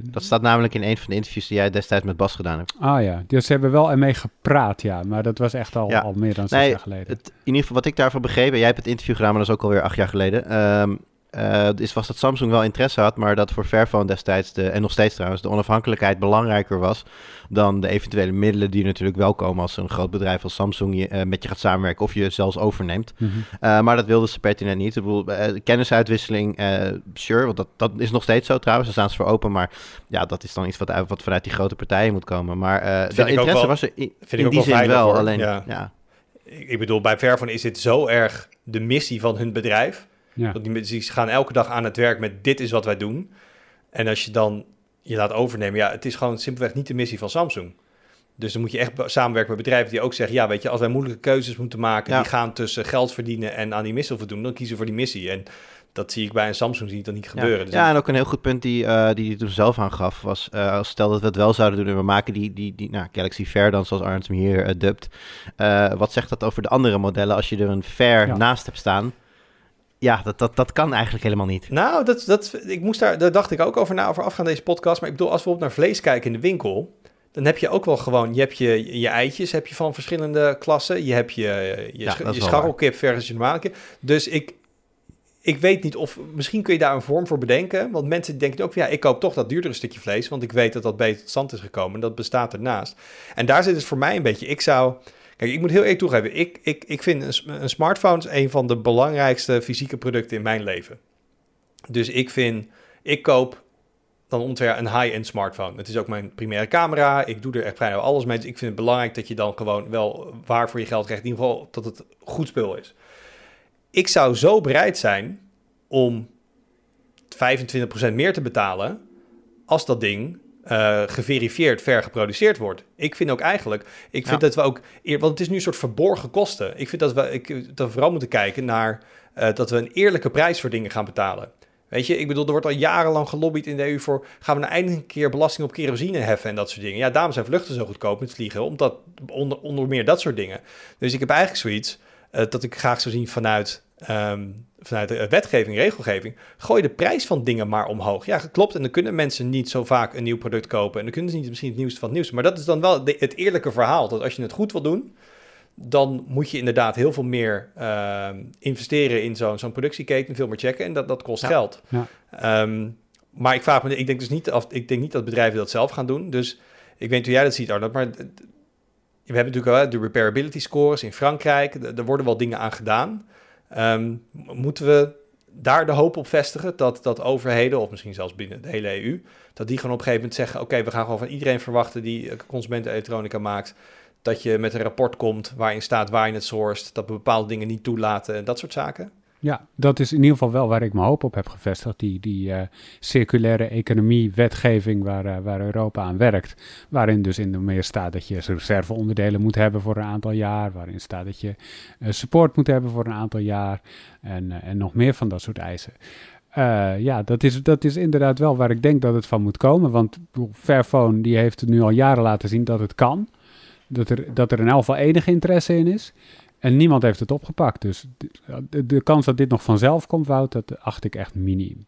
Dat staat namelijk in een van de interviews die jij destijds met Bas gedaan hebt. Ah ja, dus ze hebben wel ermee gepraat, ja. Maar dat was echt al, Ja. al meer dan zes Nee, jaar geleden. Het, in ieder geval wat ik daarvan begrepen, jij hebt het interview gedaan, maar dat is ook alweer acht jaar geleden. ehm, eh, is, was dat Samsung wel interesse had, maar dat voor Fairphone destijds, de, en nog steeds trouwens, de onafhankelijkheid belangrijker was dan de eventuele middelen die natuurlijk wel komen als een groot bedrijf als Samsung je, eh, met je gaat samenwerken of je zelfs overneemt. Mhm. Uh, maar dat wilden ze pertinent niet. Ik bedoel, uh, kennisuitwisseling, uh, sure, want dat, dat is nog steeds zo trouwens. Daar staan ze voor open, maar ja, dat is dan iets wat, wat vanuit die grote partijen moet komen. Maar uh, de interesse wel, was er in, die zin wel, hoor. alleen ja. ja. Ik bedoel, bij Fairphone is dit zo erg de missie van hun bedrijf. Ja. Want die, die gaan elke dag aan het werk met dit is wat wij doen. En als je dan je laat overnemen, ja, het is gewoon simpelweg niet de missie van Samsung. Dus dan moet je echt samenwerken met bedrijven die ook zeggen, ja, weet je, als wij moeilijke keuzes moeten maken, Ja. die gaan tussen geld verdienen en aan die missie voldoen, dan kiezen we voor die missie. En dat zie ik bij een Samsung zie ik dan niet gebeuren. Ja, Dus ja, en ook een heel goed punt die uh, die hij toen zelf aangaf was, uh, als stel dat we het wel zouden doen en we maken die, die, die nou, Galaxy Fair dan, zoals Arndt hem hier uh, dubt. wat zegt dat over de andere modellen als je er een Fair Ja. naast hebt staan? Ja, dat, dat, dat kan eigenlijk helemaal niet. Nou, dat, dat, ik moest daar, daar dacht ik ook over na, over afgaan deze podcast. Maar ik bedoel, als we op naar vlees kijken in de winkel, dan heb je ook wel gewoon, je hebt je, je eitjes heb je van verschillende klassen. Je hebt je, je, Ja, je scharrelkip versus je normale kip. Dus ik, ik weet niet of, misschien kun je daar een vorm voor bedenken. Want mensen denken ook van, ja, ik koop toch dat duurdere stukje vlees, want ik weet dat dat beter tot stand is gekomen. Dat bestaat ernaast. En daar zit het voor mij een beetje, ik zou... Ik moet heel eerlijk toegeven, ik, ik, ik vind een, een smartphone een van de belangrijkste fysieke producten in mijn leven. Dus ik vind, ik koop dan ongeveer een high-end smartphone. Het is ook mijn primaire camera, ik doe er echt vrijwel alles mee. Dus ik vind het belangrijk dat je dan gewoon wel waar voor je geld krijgt. In ieder geval dat het goed spul is. Ik zou zo bereid zijn om 25% meer te betalen als dat ding eh, geverifieerd ver geproduceerd wordt. Ik vind ook eigenlijk, ik vind Ja. dat we ook, want het is nu een soort verborgen kosten. Ik vind dat we, ik, dat we vooral moeten kijken naar eh, dat we een eerlijke prijs voor dingen gaan betalen. Weet je, ik bedoel, er wordt al jarenlang gelobbyd in de EU voor... gaan we nou eindelijk een keer belasting op kerosine heffen en dat soort dingen. Ja, daarom zijn vluchten zo goedkoop met vliegen, omdat onder, onder meer dat soort dingen. Dus ik heb eigenlijk zoiets eh, dat ik graag zou zien vanuit, ehm, vanuit de wetgeving, regelgeving... gooi de prijs van dingen maar omhoog. Ja, klopt, en dan kunnen mensen niet zo vaak een nieuw product kopen... en dan kunnen ze niet misschien het nieuwste van het nieuws. Maar dat is dan wel de- het eerlijke verhaal, dat als je het goed wil doen dan moet je inderdaad heel veel meer ehm, investeren in zo'n zo'n productieketen, veel meer checken en dat, dat kost Ja. geld. Ja. Ehm, maar ik vraag me, ik denk dus niet, of, ik denk niet dat bedrijven dat zelf gaan doen. Dus ik weet niet hoe jij dat ziet, Arnold, maar we hebben natuurlijk hè, de repairability scores in Frankrijk, er worden wel dingen aan gedaan. Ehm, m- moeten we daar de hoop op vestigen dat, dat overheden, of misschien zelfs binnen de hele EU, dat die gewoon op een gegeven moment zeggen, oké, we gaan gewoon van iedereen verwachten die eh, consumentenelektronica maakt, dat je met een rapport komt waarin staat waar je het sourced, dat we bepaalde dingen niet toelaten en dat soort zaken. Ja, dat is in ieder geval wel waar ik mijn hoop op heb gevestigd. Die, die eh, circulaire economie, wetgeving waar, eh, waar Europa aan werkt. Waarin dus in de meer staat dat je reserveonderdelen moet hebben voor een aantal jaar. Waarin staat dat je eh, support moet hebben voor een aantal jaar. En, en nog meer van dat soort eisen. Ja, dat is, dat is inderdaad wel waar ik denk dat het van moet komen. Want Fairphone die heeft nu al jaren laten zien dat het kan. Dat er, dat er in elk geval enige interesse in is. En niemand heeft het opgepakt. Dus de, kans dat dit nog vanzelf komt, Wout, dat acht ik echt miniem.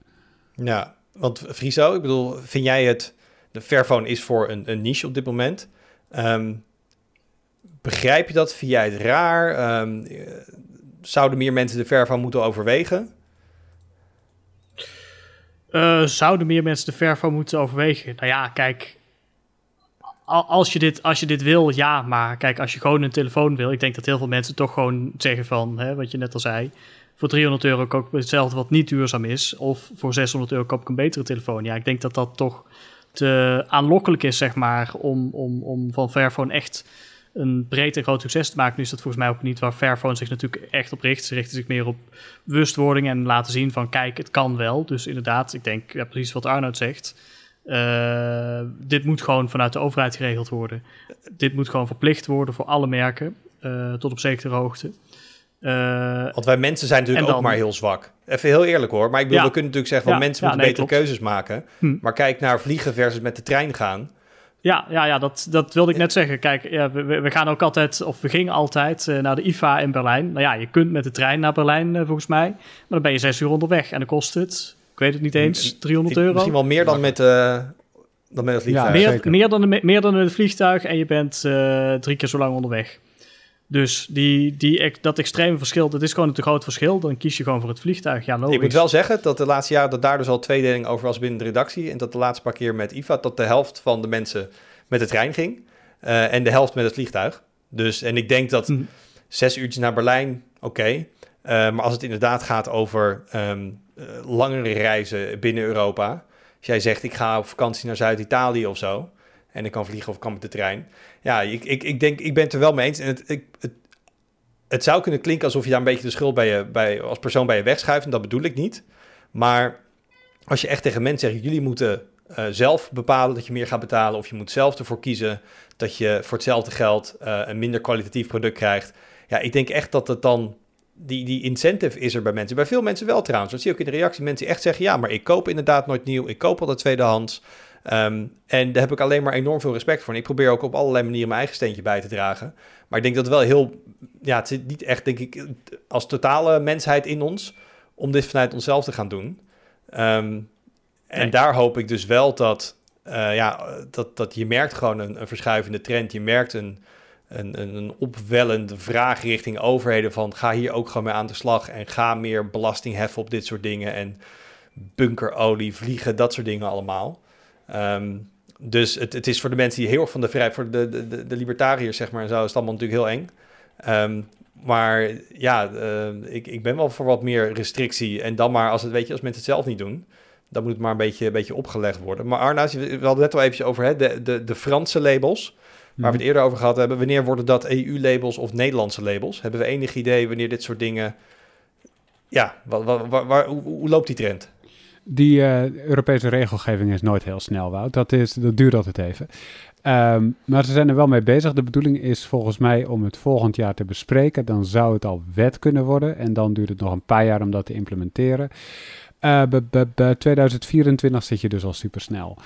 Ja, want Friso, ik bedoel, vind jij het... De Fairphone is voor een, een niche op dit moment. Ehm, begrijp je dat? Vind jij het raar? Ehm, eh, zouden meer mensen de Fairphone moeten overwegen? Uh, zouden meer mensen de Fairphone moeten overwegen? Nou ja, kijk, als je, dit, als je dit wil, ja, maar kijk, als je gewoon een telefoon wil, ik denk dat heel veel mensen toch gewoon zeggen van, hè, wat je net al zei, voor 300 euro koop ik hetzelfde wat niet duurzaam is, of voor 600 euro koop ik een betere telefoon. Ja, ik denk dat dat toch te aanlokkelijk is, zeg maar, om, om, om van Fairphone echt een breed en groot succes te maken. Nu is dat volgens mij ook niet waar Fairphone zich natuurlijk echt op richt. Ze richten zich meer op bewustwording en laten zien van, kijk, het kan wel. Dus inderdaad, ik denk ja, precies wat Arnoud zegt. Uh, dit moet gewoon vanuit de overheid geregeld worden. Dit moet gewoon verplicht worden voor alle merken, uh, tot op zekere hoogte. Uh, Want wij mensen zijn natuurlijk ook maar heel zwak. Even heel eerlijk hoor. Maar ik bedoel, we kunnen natuurlijk zeggen, van mensen moeten betere keuzes maken. Hm. Maar kijk naar vliegen versus met de trein gaan. Ja, ja, ja dat, dat wilde ik net zeggen. Kijk, ja, we, we gaan ook altijd, of we gingen altijd uh, naar de IFA in Berlijn. Nou ja, je kunt met de trein naar Berlijn uh, volgens mij. Maar dan ben je zes uur onderweg en dan kost het ik weet het niet eens, 300 euro. Misschien wel meer dan met, uh, dan met het vliegtuig. Ja, meer, meer, dan, meer dan met het vliegtuig en je bent uh, drie keer zo lang onderweg. Dus die, die, dat extreme verschil, dat is gewoon een te groot verschil. Dan kies je gewoon voor het vliegtuig. Ja, logisch. Ik moet wel zeggen dat de laatste jaren dat daar dus al tweedeling over was binnen de redactie. En dat de laatste paar keer met IFA, dat de helft van de mensen met de trein ging. Uh, en de helft met het vliegtuig. Dus, en ik denk dat hm. zes uurtjes naar Berlijn, oké. Okay. Uh, maar als het inderdaad gaat over um, uh, langere reizen binnen Europa. Als jij zegt, ik ga op vakantie naar Zuid-Italië of zo. En ik kan vliegen of ik kan met de trein. Ja, ik, ik, ik denk, ik ben het er wel mee eens. En het, ik, het, het zou kunnen klinken alsof je daar een beetje de schuld bij je, bij, als persoon bij je wegschuift. En dat bedoel ik niet. Maar als je echt tegen mensen zegt, jullie moeten uh, zelf bepalen dat je meer gaat betalen. Of je moet zelf ervoor kiezen dat je voor hetzelfde geld een minder kwalitatief product krijgt. Ja, ik denk echt dat het dan die, die incentive is er bij mensen. Bij veel mensen wel trouwens. Dat zie je ook in de reactie. Mensen die echt zeggen, ja, maar ik koop inderdaad nooit nieuw. Ik koop altijd tweedehands. Um, en daar heb ik alleen maar enorm veel respect voor. En ik probeer ook op allerlei manieren mijn eigen steentje bij te dragen. Maar ik denk dat het wel heel... Ja, het zit niet echt, denk ik, als totale mensheid in ons... om dit vanuit onszelf te gaan doen. Um, en daar hoop ik dus wel dat... Uh, ja, dat, dat je merkt gewoon een, een verschuivende trend. Je merkt een een, een, opwellende vraag richting overheden van ga hier ook gewoon mee aan de slag en ga meer belasting heffen op dit soort dingen en bunkerolie, vliegen, dat soort dingen allemaal. Um, dus het, het is voor de mensen die heel erg van de vrijheid, voor de, de, de, libertariërs zeg maar en zo, is het allemaal natuurlijk heel eng. Um, maar ja, uh, ik, ik ben wel voor wat meer restrictie. En dan maar als het, weet je, als mensen het zelf niet doen, dan moet het maar een beetje, beetje opgelegd worden. Maar Arna, we hadden het net al eventjes over hè, de, de, de Franse labels waar we het eerder over gehad hebben. Wanneer worden dat EU-labels of Nederlandse labels? Hebben we enig idee wanneer dit soort dingen... Ja, waar, waar, waar, hoe, hoe, loopt die trend? Die uh, Europese regelgeving is nooit heel snel, Wout. Dat, is, dat duurt altijd even. Um, maar ze zijn er wel mee bezig. De bedoeling is volgens mij om het volgend jaar te bespreken. Dan zou het al wet kunnen worden. En dan duurt het nog een paar jaar om dat te implementeren. Uh, bij 2024 zit je dus al super snel.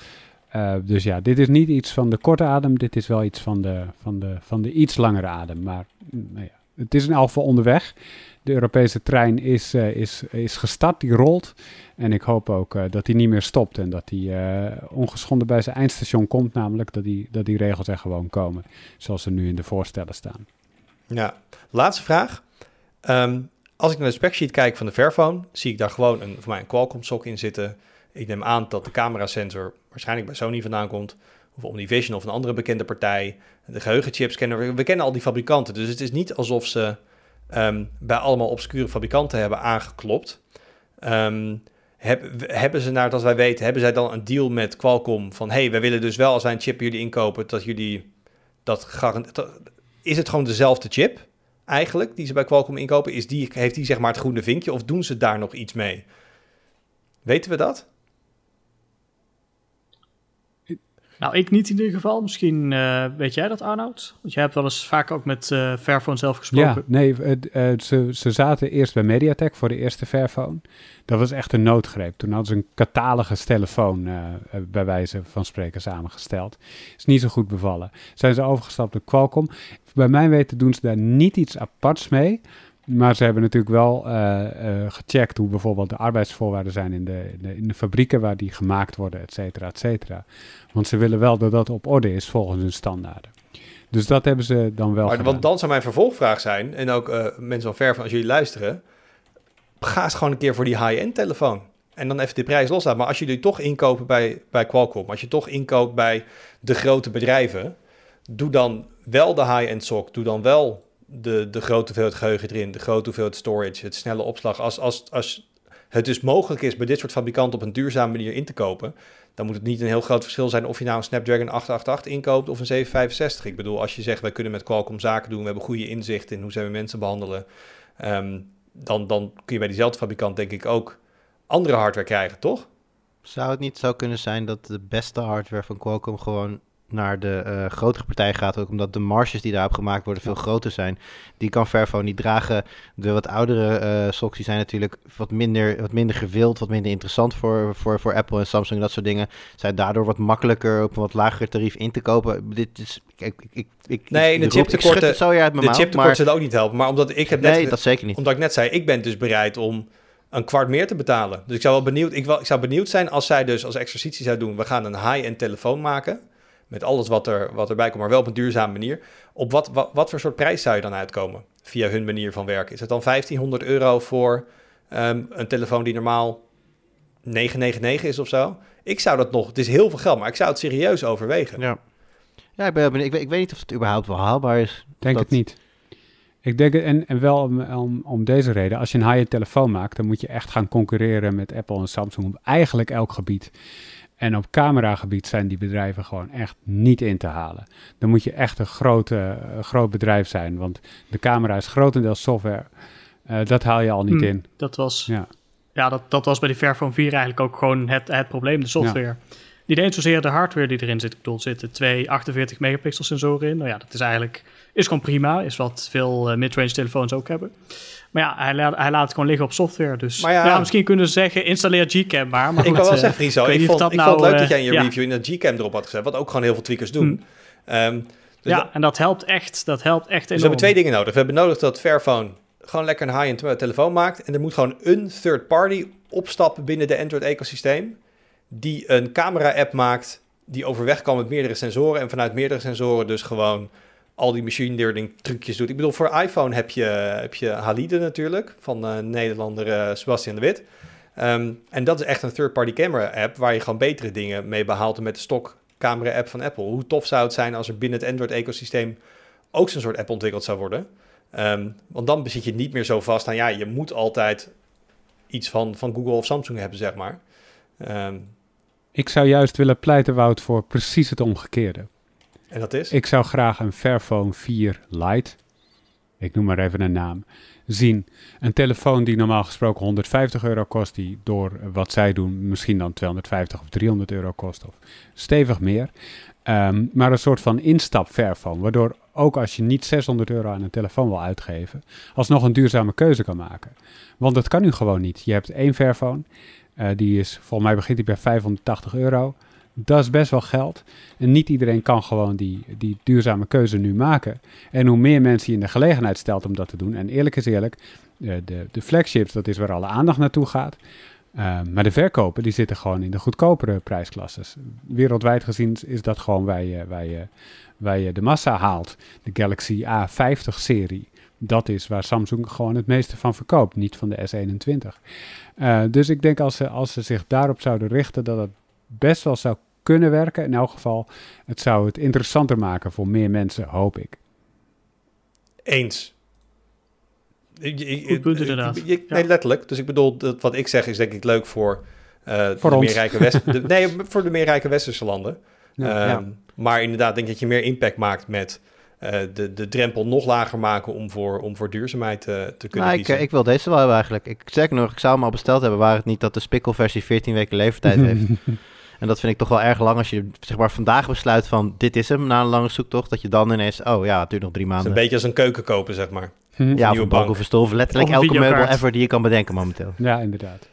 Uh, dus ja, dit is niet iets van de korte adem, dit is wel iets van de, van de, van de iets langere adem. Maar mm, nou ja, het is in elk geval onderweg. De Europese trein is, uh, is, is gestart, die rolt. En ik hoop ook uh, dat hij niet meer stopt en dat hij ongeschonden bij zijn eindstation komt. Namelijk dat die, dat die regels er gewoon komen, zoals ze nu in de voorstellen staan. Ja, laatste vraag. Um, als ik naar de specsheet kijk van de Fairphone, zie ik daar gewoon een, voor mij een Qualcomm sok in zitten. Ik neem aan dat de camerasensor waarschijnlijk bij Sony vandaan komt. Of Omnivision of een andere bekende partij. De geheugenchips kennen we. We kennen al die fabrikanten. Dus het is niet alsof ze um, bij allemaal obscure fabrikanten hebben aangeklopt. Um, heb, hebben ze, naar dat wij weten, hebben zij dan een deal met Qualcomm van... hey, we willen dus wel als wij een chip jullie inkopen, dat jullie dat garanderen... Is het gewoon dezelfde chip eigenlijk, die ze bij Qualcomm inkopen? Is die, heeft die zeg maar het groene vinkje of doen ze daar nog iets mee? Weten we dat? Nou, ik niet in ieder geval. Misschien uh, weet jij dat, Arnoud? Want jij hebt wel eens vaak ook met uh, zelf gesproken. Ja, nee, uh, ze, ze zaten eerst bij Mediatek voor de eerste Fairphone. Dat was echt een noodgreep. Toen hadden ze een catalogus telefoon bij wijze van spreken samengesteld. Is niet zo goed bevallen. Zijn ze overgestapt op Qualcomm. Bij mijn weten doen ze daar niet iets aparts mee. Maar ze hebben natuurlijk wel uh, uh, gecheckt hoe bijvoorbeeld de arbeidsvoorwaarden zijn in de, in de, in de, fabrieken waar die gemaakt worden, et cetera, et cetera. Want ze willen wel dat dat op orde is volgens hun standaarden. Dus dat hebben ze dan wel Maar, want dan zou mijn vervolgvraag zijn, en ook eh, mensen van ver van als jullie luisteren, ga eens gewoon een keer voor die high-end telefoon. En dan even de prijs loslaten. Maar als jullie toch inkopen bij, bij Qualcomm, als je toch inkoopt bij de grote bedrijven, doe dan wel de high-end SOC. Doe dan wel de, de grote hoeveelheid geheugen erin, de grote hoeveelheid storage, het snelle opslag. Als, als, als het dus mogelijk is bij dit soort fabrikanten op een duurzame manier in te kopen, dan moet het niet een heel groot verschil zijn of je nou een Snapdragon 888 inkoopt of een 765. Ik bedoel, als je zegt wij kunnen met Qualcomm zaken doen, we hebben goede inzicht in hoe zij mensen behandelen, ehm, dan, dan kun je bij diezelfde fabrikant denk ik ook andere hardware krijgen, toch? Zou het niet zo kunnen zijn dat de beste hardware van Qualcomm gewoon naar de uh, grotere partij gaat, ook omdat de marges die daarop gemaakt worden veel groter zijn. Die kan Fairphone niet dragen. De wat oudere uh, socks die zijn natuurlijk wat minder, wat minder gewild, wat minder interessant voor, voor, voor Apple en Samsung en dat soort dingen. Zijn daardoor wat makkelijker op een wat lager tarief in te kopen. Dit is, ik, ik, ik, nee, de chiptekorten, chiptekort zullen ook niet helpen. Maar omdat ik heb net, nee, dat zeker niet. Omdat ik net zei, ik ben dus bereid om een kwart meer te betalen. Dus ik zou wel benieuwd, ik, wel, ik zou benieuwd zijn als zij dus als exercitie zou doen, we gaan een high-end telefoon maken met alles wat, er, wat erbij komt, maar wel op een duurzame manier. Op wat, wat, wat voor soort prijs zou je dan uitkomen via hun manier van werken? Is het dan 1500 euro voor um, een telefoon die normaal 999 is of zo? Ik zou dat nog, het is heel veel geld, maar ik zou het serieus overwegen. Ja, ja ik, ben, ik, weet, ik weet niet of het überhaupt wel haalbaar is. Denk dat... het niet. Ik denk, en, en wel om, om, om deze reden, als je een high-end telefoon maakt, dan moet je echt gaan concurreren met Apple en Samsung op eigenlijk elk gebied. En op cameragebied zijn die bedrijven gewoon echt niet in te halen. Dan moet je echt een grote, uh, groot bedrijf zijn, want de camera is grotendeels software. Uh, dat haal je al niet Hmm, in. Dat was, Ja. ja, dat, dat was bij de Fairphone 4 eigenlijk ook gewoon het, het probleem, de software. Niet eens zozeer de hardware die erin zit. Ik bedoel, er zitten twee 48 megapixel sensoren in. Nou ja, dat is eigenlijk is gewoon prima. Is wat veel uh, midrange telefoons ook hebben. Maar ja, hij laat, hij laat het gewoon liggen op software. Dus Maar ja- ja, misschien kunnen ze zeggen, installeer Gcam maar. maar ik wil wel eh, zeggen, Friso, ik vond, dat ik nou, vond het leuk eh, dat jij in je review in de Gcam erop had gezet, wat ook gewoon heel veel tweakers doen. Hmm. Ehm, dus ja, dat- en dat helpt echt. Dat helpt echt Dus we enorm. hebben twee dingen nodig. We hebben nodig dat Fairphone gewoon lekker een high-end te- telefoon maakt. En er moet gewoon een third party opstappen binnen de Android-ecosysteem. Die een camera-app maakt die overweg kan met meerdere sensoren. En vanuit meerdere sensoren dus gewoon al die machine learning trucjes doet. Ik bedoel, voor iPhone heb je, heb je Halide natuurlijk, van eh Nederlander eh, Sebastian de Wit. Ehm, en dat is echt een third-party camera-app waar je gewoon betere dingen mee behaalt met de stok camera-app van Apple. Hoe tof zou het zijn als er binnen het Android-ecosysteem ook zo'n soort app ontwikkeld zou worden? Ehm, want dan zit je niet meer zo vast aan, ja, je moet altijd iets van, van Google of Samsung hebben, zeg maar. Ehm, Ik zou juist willen pleiten, Wout, voor precies het omgekeerde. En dat is? Ik zou graag een Fairphone 4 Lite, ik noem maar even een naam, zien. Een telefoon die normaal gesproken 150 euro kost, die door wat zij doen misschien dan 250 of 300 euro kost, of stevig meer. Ehm, maar een soort van instap Fairphone, waardoor ook als je niet 600 euro aan een telefoon wil uitgeven, alsnog een duurzame keuze kan maken. Want dat kan nu gewoon niet. Je hebt één Fairphone, eh, die is, volgens mij begint die bij 580 euro. Dat is best wel geld. En niet iedereen kan gewoon die, die duurzame keuze nu maken. En hoe meer mensen je in de gelegenheid stelt om dat te doen. En eerlijk is eerlijk, de, de, de flagships, dat is waar alle aandacht naartoe gaat. Uh, maar de verkopen, die zitten gewoon in de goedkopere prijsklasses. Wereldwijd gezien is dat gewoon waar je, waar de massa haalt. De Galaxy A50-serie. Dat is waar Samsung gewoon het meeste van verkoopt, niet van de S21. Uh, dus ik denk als ze, als ze zich daarop zouden richten, dat het best wel zou kunnen werken. In elk geval, het zou het interessanter maken voor meer mensen, hoop ik. Eens. Ik- ik- Goed punt, ik- inderdaad. ik- ik- Ja. Nee, letterlijk. Dus ik bedoel, dat, wat ik zeg is denk ik leuk voor, eh, Voor de ons. meer rijke West, de, nee, voor de meer rijke westerse landen. Ja, Ehm, ja. Maar inderdaad, denk ik dat je meer impact maakt met eh, de, de drempel nog lager maken om voor, om voor duurzaamheid eh, te kunnen Nou, ik wil deze wel hebben eigenlijk. Ik zeg nog, ik zou hem al besteld hebben, waar het niet dat de spikkelversie 14 weken leeftijd heeft. En dat vind ik toch wel erg lang als je zeg maar vandaag besluit van dit is hem na een lange zoektocht, dat je dan ineens, oh ja, het duurt nog drie Het is maanden. een beetje als een keuken kopen, zeg maar. Hm? ja, of nieuwe een bank of een stoel, of letterlijk elke meubel ever die je kan bedenken momenteel. ja, inderdaad.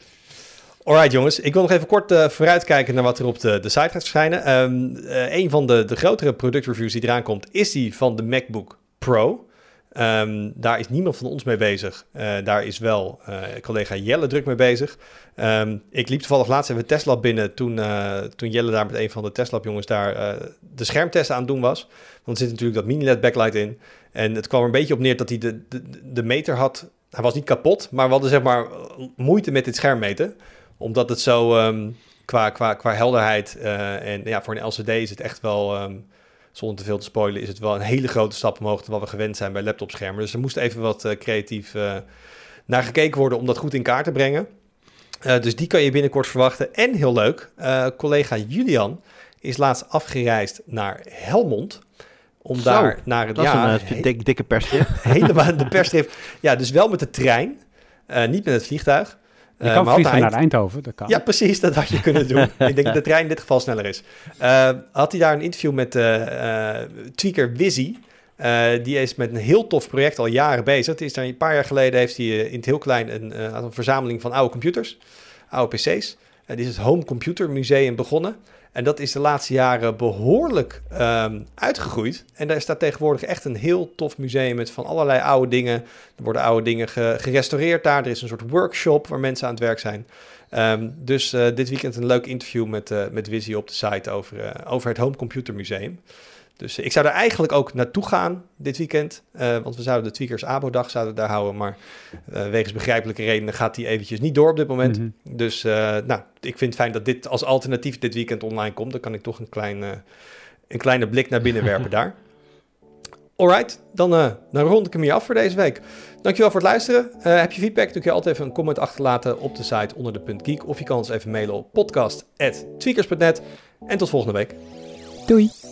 Alright jongens, ik wil nog even kort eh, vooruitkijken naar wat er op de, de site gaat verschijnen. Ehm, eh, een van de, de grotere productreviews die eraan komt, is die van de MacBook Pro. Ehm, daar is niemand van ons mee bezig. Uh, daar is wel uh, collega Jelle druk mee bezig. Um, ik liep toevallig laatst even Tesla binnen toen, uh, toen Jelle daar met een van de Tesla jongens daar de schermtesten aan het doen was. Want zit natuurlijk dat mini-LED backlight in. En het kwam er een beetje op neer dat hij de, de, meter had. Hij was niet kapot, maar we hadden zeg maar moeite met dit scherm meten. Omdat het zo um, qua, qua, qua helderheid en ja, voor een LCD is het echt wel zonder te veel te spoilen, is het wel een hele grote stap omhoog dan wat we gewend zijn bij laptopschermen. Dus er moest even wat uh, creatief uh, naar gekeken worden om dat goed in kaart te brengen. Uh, dus die kan je binnenkort verwachten. En heel leuk, collega Julian is laatst afgereisd naar Helmond. Om Zo, daar naar het. Ja, een dik, dikke persstrip. helemaal de persstrip. Ja, dus wel met de trein, niet met het vliegtuig. Je kan uh, vliegen naar Eindhoven, dat kan. Ja, precies, dat had je kunnen doen. ik denk dat de trein in dit geval sneller is. Uh, had hij daar een interview met uh, tweaker Wizzy. die is met een heel tof project al jaren bezig. Het is daar een paar jaar geleden heeft hij in het heel klein een, een verzameling van oude computers, oude PC's. Die is het Home Computer Museum begonnen. En dat is de laatste jaren behoorlijk um, uitgegroeid. En daar staat tegenwoordig echt een heel tof museum met van allerlei oude dingen. Er worden oude dingen ge gerestaureerd daar. Er is een soort workshop waar mensen aan het werk zijn. Um, dus uh, dit weekend een leuk interview met, uh, met Wizzy op de site over, uh, over het Home Computer Museum. Dus ik zou er eigenlijk ook naartoe gaan dit weekend. Uh, want we zouden de Tweakers Abo-dag zouden daar houden. Maar uh, wegens begrijpelijke redenen gaat die eventjes niet door op dit moment. Mm -hmm. Dus uh, nou, ik vind het fijn dat dit als alternatief dit weekend online komt. Dan kan ik toch een, klein, een kleine blik naar binnen werpen daar. Alright, dan, dan rond ik hem hier af voor deze week. Dankjewel voor het luisteren. heb je feedback, dan kun je altijd even een comment achterlaten op de site onder de punt geek. Of je kan ons even mailen op podcast.tweakers.net. En tot volgende week. Doei!